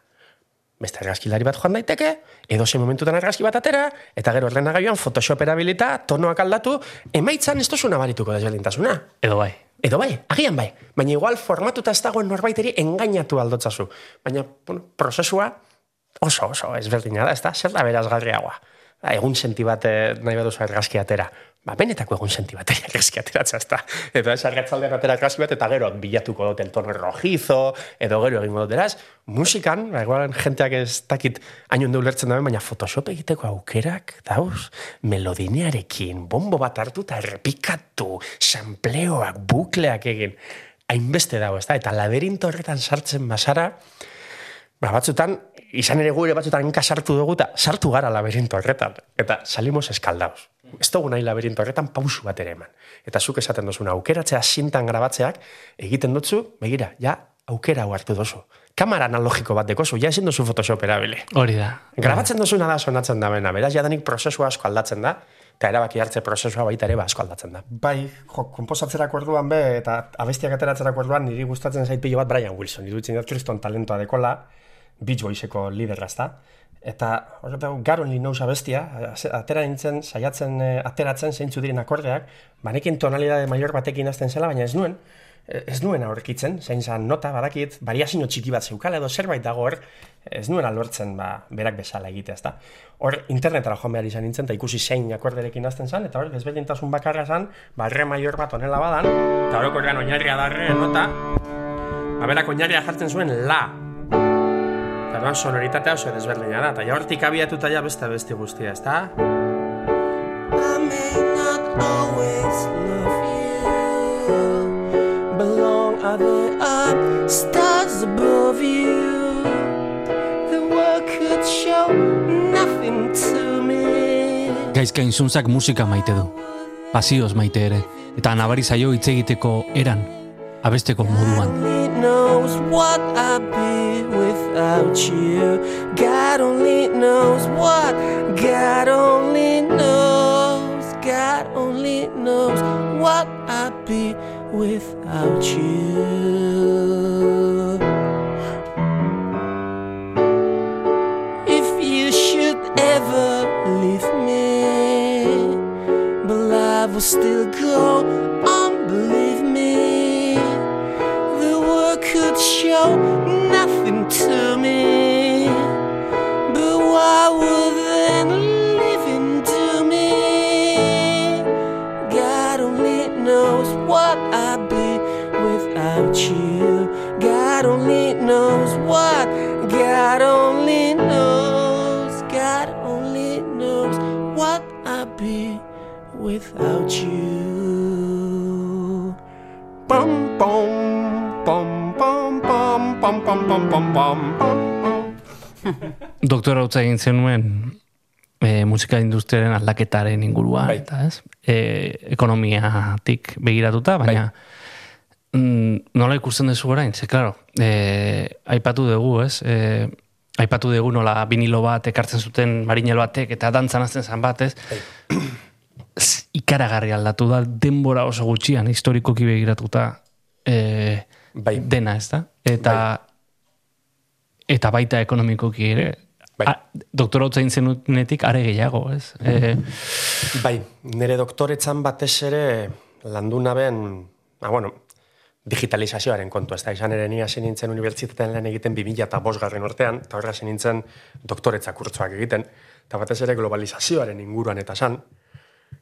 B: Beste argazkilari bat joan daiteke, edo ze momentutan argazki bat atera, eta gero ordenagailuan Photoshop erabilita, tonoak aldatu, emaitzan ez tozu nabarituko desberdintasuna.
A: Edo bai.
B: Edo bai, agian bai. Baina igual formatuta ez dagoen norbaiteri engainatu aldotzazu. Baina, bueno, prozesua oso oso ezberdina da, ez da? Zer da berazgarriagoa? Ba, egun senti bat eh, nahi baduzu argazki atera. Ba, benetako egun senti bat argazki ateratzea, ezta. Eta ez argatzaldean atera argazki bat, eta gero bilatuko dut el tono rojizo, edo gero egingo dut, eraz, musikan, ba, igual jenteak ez dakit hain ulertzen dabe, baina Photoshop egiteko aukerak, dauz, melodinearekin, bombo bat hartu eta errepikatu, sampleoak, bukleak egin, hainbeste dago, ezta? Eta laberinto horretan sartzen basara, ba, batzutan, izan ere gure batzutan hanka sartu dugu, eta sartu gara laberinto horretan. Eta salimos eskaldaos. Ez dugu nahi laberinto horretan pausu bat ere eman. Eta zuk esaten duzuna, aukeratzea sintan grabatzeak, egiten dutzu, begira, ja, aukera hau hartu duzu. Kamara analogiko bat dekozu, ja ezin duzu Photoshop erabili.
A: Hori da.
B: Grabatzen duzuna da sonatzen da bena, beraz, jadanik prozesua asko aldatzen da, eta erabaki hartze prozesua baita ere ba asko aldatzen da. Bai, jo, komposatzerako orduan be, eta abestiak ateratzerako orduan niri gustatzen zait pilo bat Brian Wilson, iruditzen dut kriston talentoa dekola, Beach Boyseko liderra ezta. Eta horretu God Only Knows abestia, atera nintzen, saiatzen eh, ateratzen zeintzu diren akordeak, banekin tonalidade maior batekin hasten zela, baina ez nuen, ez nuen aurkitzen, zein zan nota, badakit, variazio txiki bat zeukala edo zerbait dago hor, ez nuen alortzen ba, berak bezala egitea, ezta. Hor, internetara joan behar izan nintzen, eta ikusi zein akorderekin hasten zan, eta hor, desberdintasun bakarra zan, ba, re maior bat onela badan, eta orokorrean oinarria da nota, ba, berak oinarria jartzen zuen la, Eta orduan sonoritatea oso desberdina da, eta ja hortik abiatuta ja beste beste guztia, ezta?
E: I may not always love you. Belong other up, stars above you. The world could show nothing to me.
D: Gaizka inzuntzak musika maite du. Pasioz maite ere. Eta nabari zaio hitz egiteko eran. Abesteko moduan.
E: Without you. God only knows what. God only knows. God only knows what I'd be without you. If you should ever leave me, but life will still go on, believe me. The world could show without you.
B: Pam, pam, pam, pam, pam, pam, pam, pam, pam, pam.
A: Doktora utza egin zenuen e, musika industriaren aldaketaren inguruan,
B: Bai.
A: eta ez? E, ekonomiatik begiratuta, baina mm, nola ikusten duzu orain? Ze, claro, e, aipatu dugu, ez? E, aipatu dugu nola vinilo bat ekartzen zuten marinel batek eta dantzan azten zan bat, ez? Z- Ikaragarri aldatu da denbora oso gutxian, historikoki begiratuta e,
B: Bai.
A: dena, ez da? Eta, eta baita ekonomikoki ere,
B: Bai.
A: Doktora hotza zenutenetik are gehiago, ez? E,
B: Bai, nire doktoretzan batez ere landu naben, ah, bueno, digitalizazioaren kontu, ez da, izan ere ni hasi nintzen unibertsitatean lan egiten 2000 eta bosgarren urtean, eta horra hasi nintzen doktoretza kurtzoak egiten, eta batez ere globalizazioaren inguruan eta san,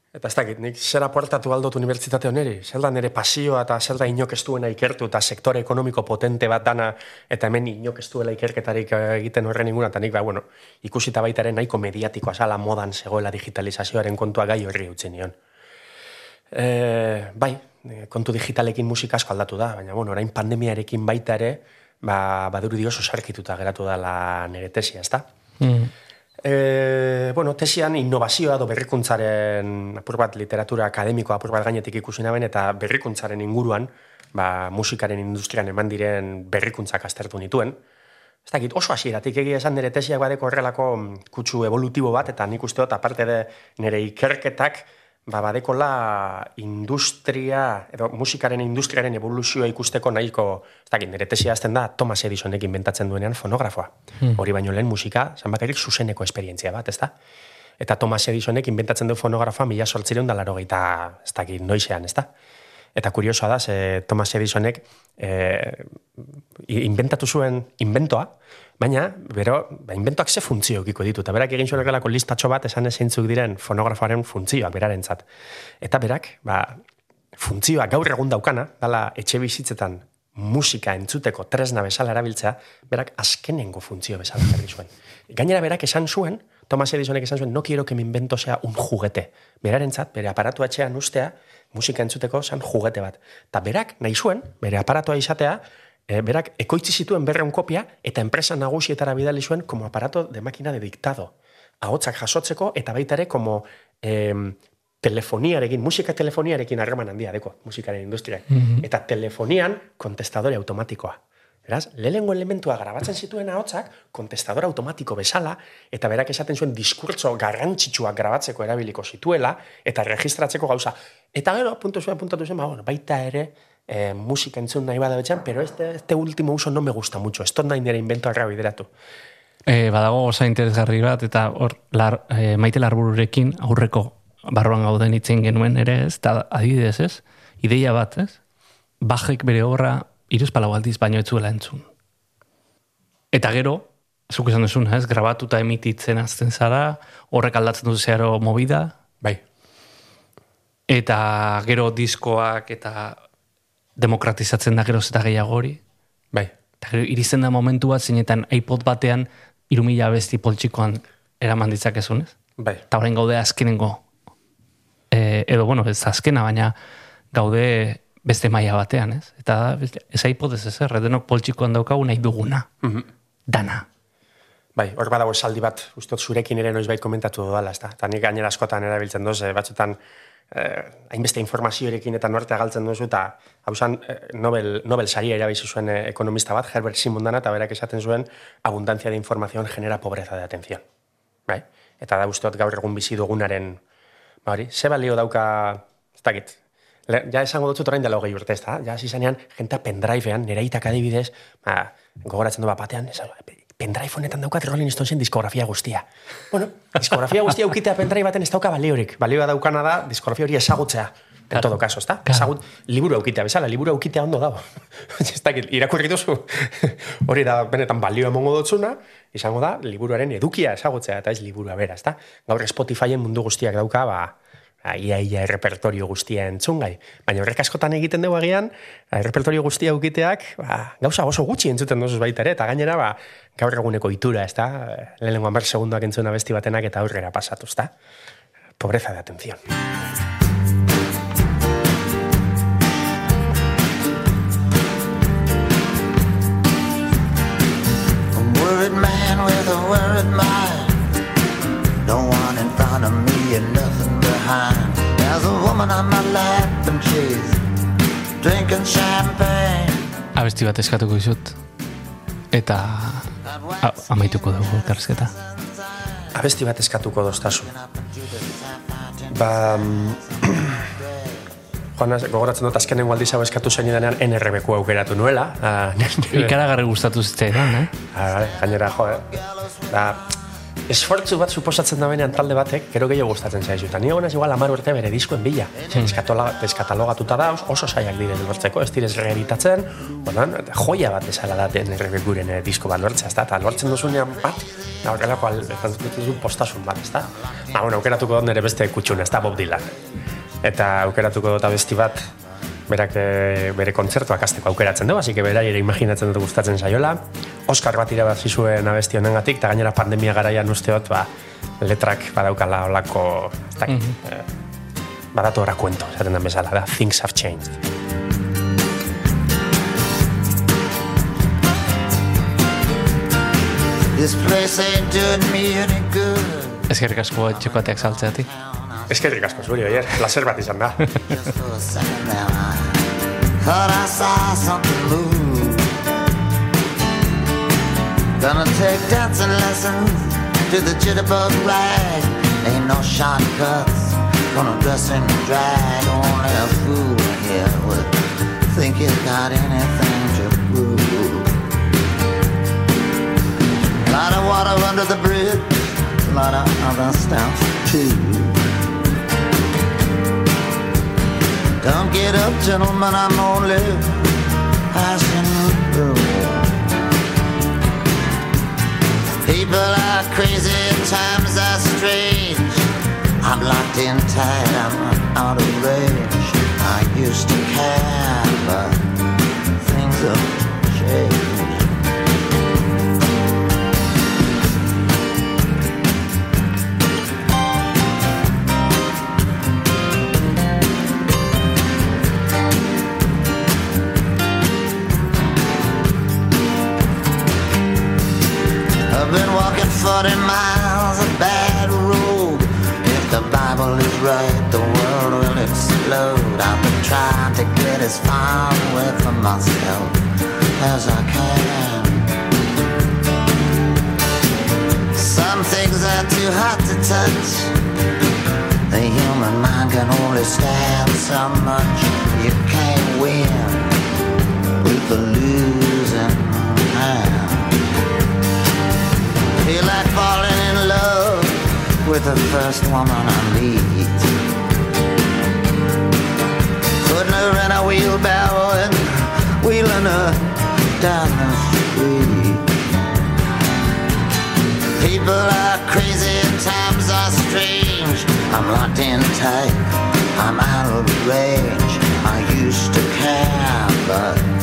B: Eta ez dakit, nik zer aportatu aldot unibertsitate honeri, zer da nire pasioa eta zer da inok ez duena ikertu eta sektore ekonomiko potente bat dana eta hemen inok ez duela ikerketarik eh, egiten horren inguruan, eta nik, ba, bueno, ikusita baita ere nahiko mediatikoa zala modan zegoela digitalizazioaren kontua gai horri utzi nion. E, bai, eh, kontu digitalekin musika asko aldatu da, baina bueno, orain pandemiarekin baita ere, ba, badurudi oso sarkituta geratu dala nire tesia, ezta?
A: mm,
B: E, bueno, tesian innovazioa edo berrikuntzaren apur bat literatura akademikoa apur bat gainetik ikusi naben eta berrikuntzaren inguruan, ba, musikaren industrian eman diren berrikuntzak aztertu nituen. Ez dakit, oso hasieratik egia esan nire tesiak badeko horrelako mm, kutsu evolutibo bat, eta nik uste dut, aparte de nire ikerketak, ba, badekola industria, edo musikaren industriaren evoluzioa ikusteko nahiko, ez dakit, nire tesia azten da Thomas Edisonek inventatzen duenean fonografoa. Hori baino lehen musika, zan bakarrik zuzeneko esperientzia bat, ez da? Eta Thomas Edisonek inventatzen du fonografoa mila sortzireun da laro ez dakit, noizean, ez da? Eta kuriosoa da, ze Thomas Edisonek e, inventatu zuen inventoa, baina, bero, ba, inventoak ze funtzio ekiko ditu, eta berak egin zuen egalako listatxo bat esan ezintzuk diren fonografoaren funtzioak berarentzat. Eta berak, ba, funtzioa gaur egun daukana, dala etxe bizitzetan musika entzuteko tresna bezala erabiltzea, berak azkenengo funtzio bezala jarri zuen. Gainera berak esan zuen, Thomas Edisonek esan zuen, no quiero que mi invento sea un juguete. Berarentzat, bere aparatu etxean ustea, musika entzuteko zan juguete bat. Ta berak, nahi zuen, bere aparatua izatea, e, berak ekoitzi zituen berreun kopia, eta enpresa nagusietara bidali zuen como aparato de máquina de dictado. Ahotsak jasotzeko, eta baita ere, como em, telefoniarekin, musika telefoniarekin harreman handia deko, musikaren industriak. Eta telefonian kontestadore automatikoa. Beraz, lehenengo elementua grabatzen zituen ahotsak kontestador automatiko bezala, eta berak esaten zuen diskurtso garrantzitsuak grabatzeko erabiliko zituela, eta registratzeko gauza. Eta gero, puntu zuen, puntatu zen, ba, bueno, baita ere, eh, musika entzun nahi bada betxan, pero este, este último uso no me gusta mucho, esto nahi nire inventoa bideratu.
A: E, badago osa interesgarri bat, eta hor, lar, e, maite larbururekin aurreko barruan gauden itzen genuen ere ez, eta adibidez ez, ideia bat ez, bajek bere obra iruz aldiz baino etzuela entzun. Eta gero, zuk esan duzun, ez, grabatuta emititzen azten zara, horrek aldatzen duzu zeharo movida,
B: Bai,
A: eta gero diskoak eta demokratizatzen da gero eta gehiago hori.
B: bai.
A: Eta gero iristen da momentu bat zeinetan iPod batean irumila abesti poltsikoan eraman ditzakezun, ez?
B: Bai.
A: Eta orain gaude azkenengo. E, edo, bueno, ez azkena, baina gaude beste maila batean, ez? Eta ez iPod ez ez, redenok poltsikoan daukagu nahi duguna. Dana.
B: Bai, hor badago esaldi bat, ustot zurekin ere noizbait komentatu dudala, ezta? Eta nik gainera askotan erabiltzen doz, batzutan eh, hainbeste informazioarekin eta norte galtzen duzu, eta hau zan, eh, Nobel, Nobel saria erabizi zuen eh, ekonomista bat, Herbert Simon dana, eta berak esaten zuen, abundancia de información genera pobreza de atención. Bai? Eta da ustot gaur egun bizi dugunaren, ba hori, ze balio dauka, ez dakit, Le, ja esango dutzu orain dela hogei urte, ez da? Ja, hasi zanean, jenta pendrivean, nereitak adibidez, ba, gogoratzen du bat batean, ez, pendrive honetan daukat Rolling Stonesen diskografia guztia. Bueno, diskografia guztia ukitea pendrive baten ez dauka baliorik. Balioa daukana da, diskografia hori ezagutzea. En todo caso, ezta? Ezagut, liburu aukitea bezala, liburu aukitea ondo dago. ez dakit, irakurri duzu. hori da, benetan balio emongo dutzuna, izango da, liburuaren edukia ezagutzea, eta ez liburua bera, ezta? Gaur Spotifyen mundu guztiak dauka, ba, ia ia errepertorio guztia entzungai. Baina horrek askotan egiten dugu agian, errepertorio guztia ukiteak, ba, gauza oso gutxi entzuten duzuz baita ere, eta gainera, ba, gaur eguneko itura, ez da? Lehenengo hamar segundoak entzuna besti batenak eta aurrera pasatu, ez da? Pobreza de atención.
H: Worried man with a worried mind. No one in front of me nothing behind. There's a woman on my lap and she's drinking champagne.
A: Abesti bat eskatuko dizut. Eta a, amaituko dugu elkarrizketa.
B: Abesti bat eskatuko doztazu. Ba, mm, Joan, gogoratzen dut azkenengo aldiz hau eskatu zen idanean NRBQ aukeratu nuela. Ah,
A: Ikaragarri gustatu zitzaidan, eh?
B: Ah, vale, gainera, jo, eh? Da, esfortzu bat suposatzen da benean talde batek, gero gehiago gustatzen zaizu. Eta ni egonez igual amar urte bere diskoen bila. Mm. Eskatalogatuta da, oso saiak diren lortzeko, ez direz reeditatzen, ordan, joia bat esala daten errebekuren eh, disko bat lortzea, da? Eta lortzen duzunean bat, da horrelako duzu postasun bat, ez da? Ba, bueno, aukeratuko dut nire beste kutxun, ez da Bob Dylan. Eta aukeratuko dut abesti bat, berak eh, bere kontzertuak azteko aukeratzen du, hasi que ere imaginatzen dut gustatzen saiola. Oscar bat irabazi zuen abesti honengatik, eta gainera pandemia garaian usteot, ba, letrak badaukala olako, ez dakit, eh, badatu ora kuento, esaten den bezala, da, things have changed.
H: This place ain't doing me any good.
A: Ezkerrik asko txokoateak saltzeatik.
B: Eskerrik asko zuri, oier, placer bat izan da.
H: Thought. Gonna take dancing lessons to the jitterbug rag. Ain't no shortcuts. Gonna dress in drag. Only a fool here would think got anything to prove. lot of water under the bridge. Lot of other stuff too. Don't get up, gentlemen, I'm only passing through. People are crazy, times are strange. I'm locked in tight, I'm out of range. I used to care, but things have changed. 40 miles of bad road. If the Bible is right, the world will explode. I've been trying to get as far away from myself as I can. Some things are too hot to touch. The human mind can only stand so much. You can't win with the losing hand. Like falling in love with the first woman I meet. Putting her in a wheelbarrow and wheeling her down the street. People are crazy and times are strange. I'm locked in tight, I'm out of range. I used to care, but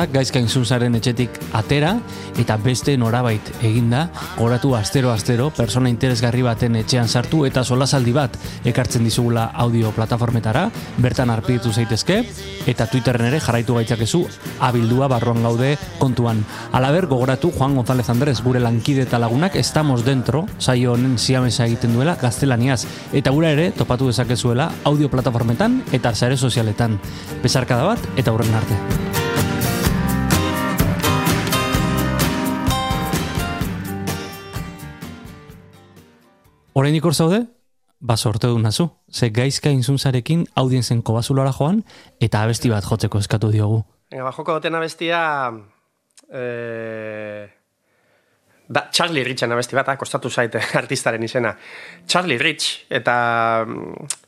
A: podcastak, gaizka inzunzaren etxetik atera, eta beste norabait eginda, goratu astero-astero, persona interesgarri baten etxean sartu, eta solasaldi bat ekartzen dizugula audio plataformetara, bertan arpiditu zaitezke, eta Twitterren ere jarraitu gaitzakezu, abildua barruan gaude kontuan. Alaber, gogoratu Juan González Andrés, gure lankide eta lagunak, estamos dentro, saio honen siamesa egiten duela, gaztelaniaz, eta gura ere, topatu dezakezuela, audio plataformetan eta sare sozialetan. Besarkada bat, eta hurren arte. Horreinik hor zaude? Ba sorte du nazu. Ze gaizka inzunzarekin audienzen kobazulara joan eta abesti bat jotzeko eskatu diogu.
I: Venga, ba, joko duten abestia... Eh, da, Charlie Richen abesti bat, ah, kostatu zaite artistaren izena. Charlie Rich, eta... mm,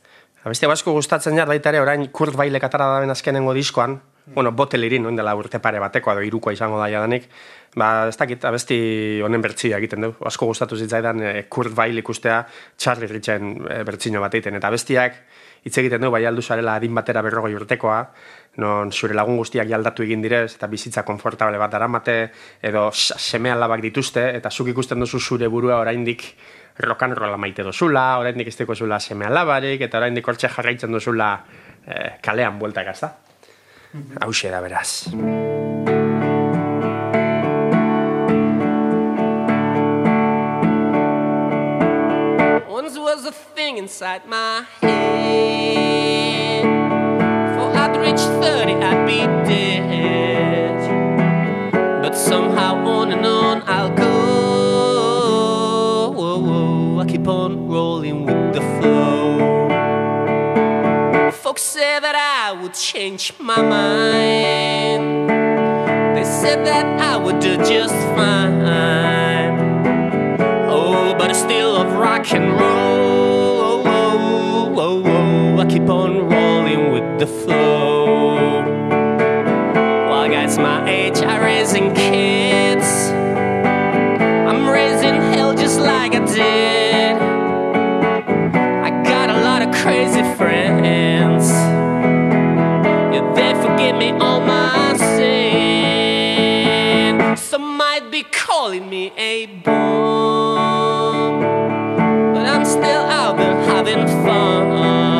I: Abestia asko gustatzen jat baita ere orain Kurt Bailek atara daben azkenengo diskoan, bueno, botelirin, noin dela urte pare bateko edo irukoa izango da jadanik, ba, ez dakit, abesti honen bertsia egiten du. Asko gustatu zitzaidan eh, Kurt Bail ikustea Charlie Richen e, bertsino bat egiten. Eta abestiak hitz egiten du, bai aldu zarela adin batera berrogoi urtekoa, non zure lagun guztiak jaldatu egin direz, eta bizitza konfortable bat daramate, edo seme alabak dituzte, eta zuk ikusten duzu zure burua oraindik rock and rolla maite dozula, oraindik ez zula seme alabarik, eta oraindik hortxe jarraitzen duzula eh, kalean bueltak ez da. Hauxe da beraz.
B: Was a thing inside my head. For I'd reach 30, I'd be dead. But somehow on and on I'll go. Whoa, whoa, I keep on rolling with the flow. Folks said that I would change my mind. They said that I would do just fine. Oh, but I still love rock and roll. Oh, oh, oh, I keep on rolling with the flow. While guys my age are raising kids, I'm raising hell just like I did. I got a lot of crazy friends. Yeah, they forgive me all my sin. Some might be calling me a I'm still out there having fun.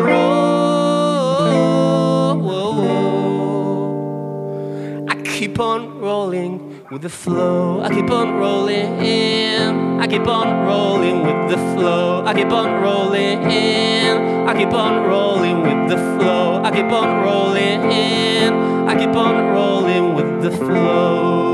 B: Roll. I keep on rolling with the flow. I keep on rolling. I keep on rolling with the flow. I keep on rolling. I keep on rolling with the flow. I keep on rolling. I keep on rolling with the flow.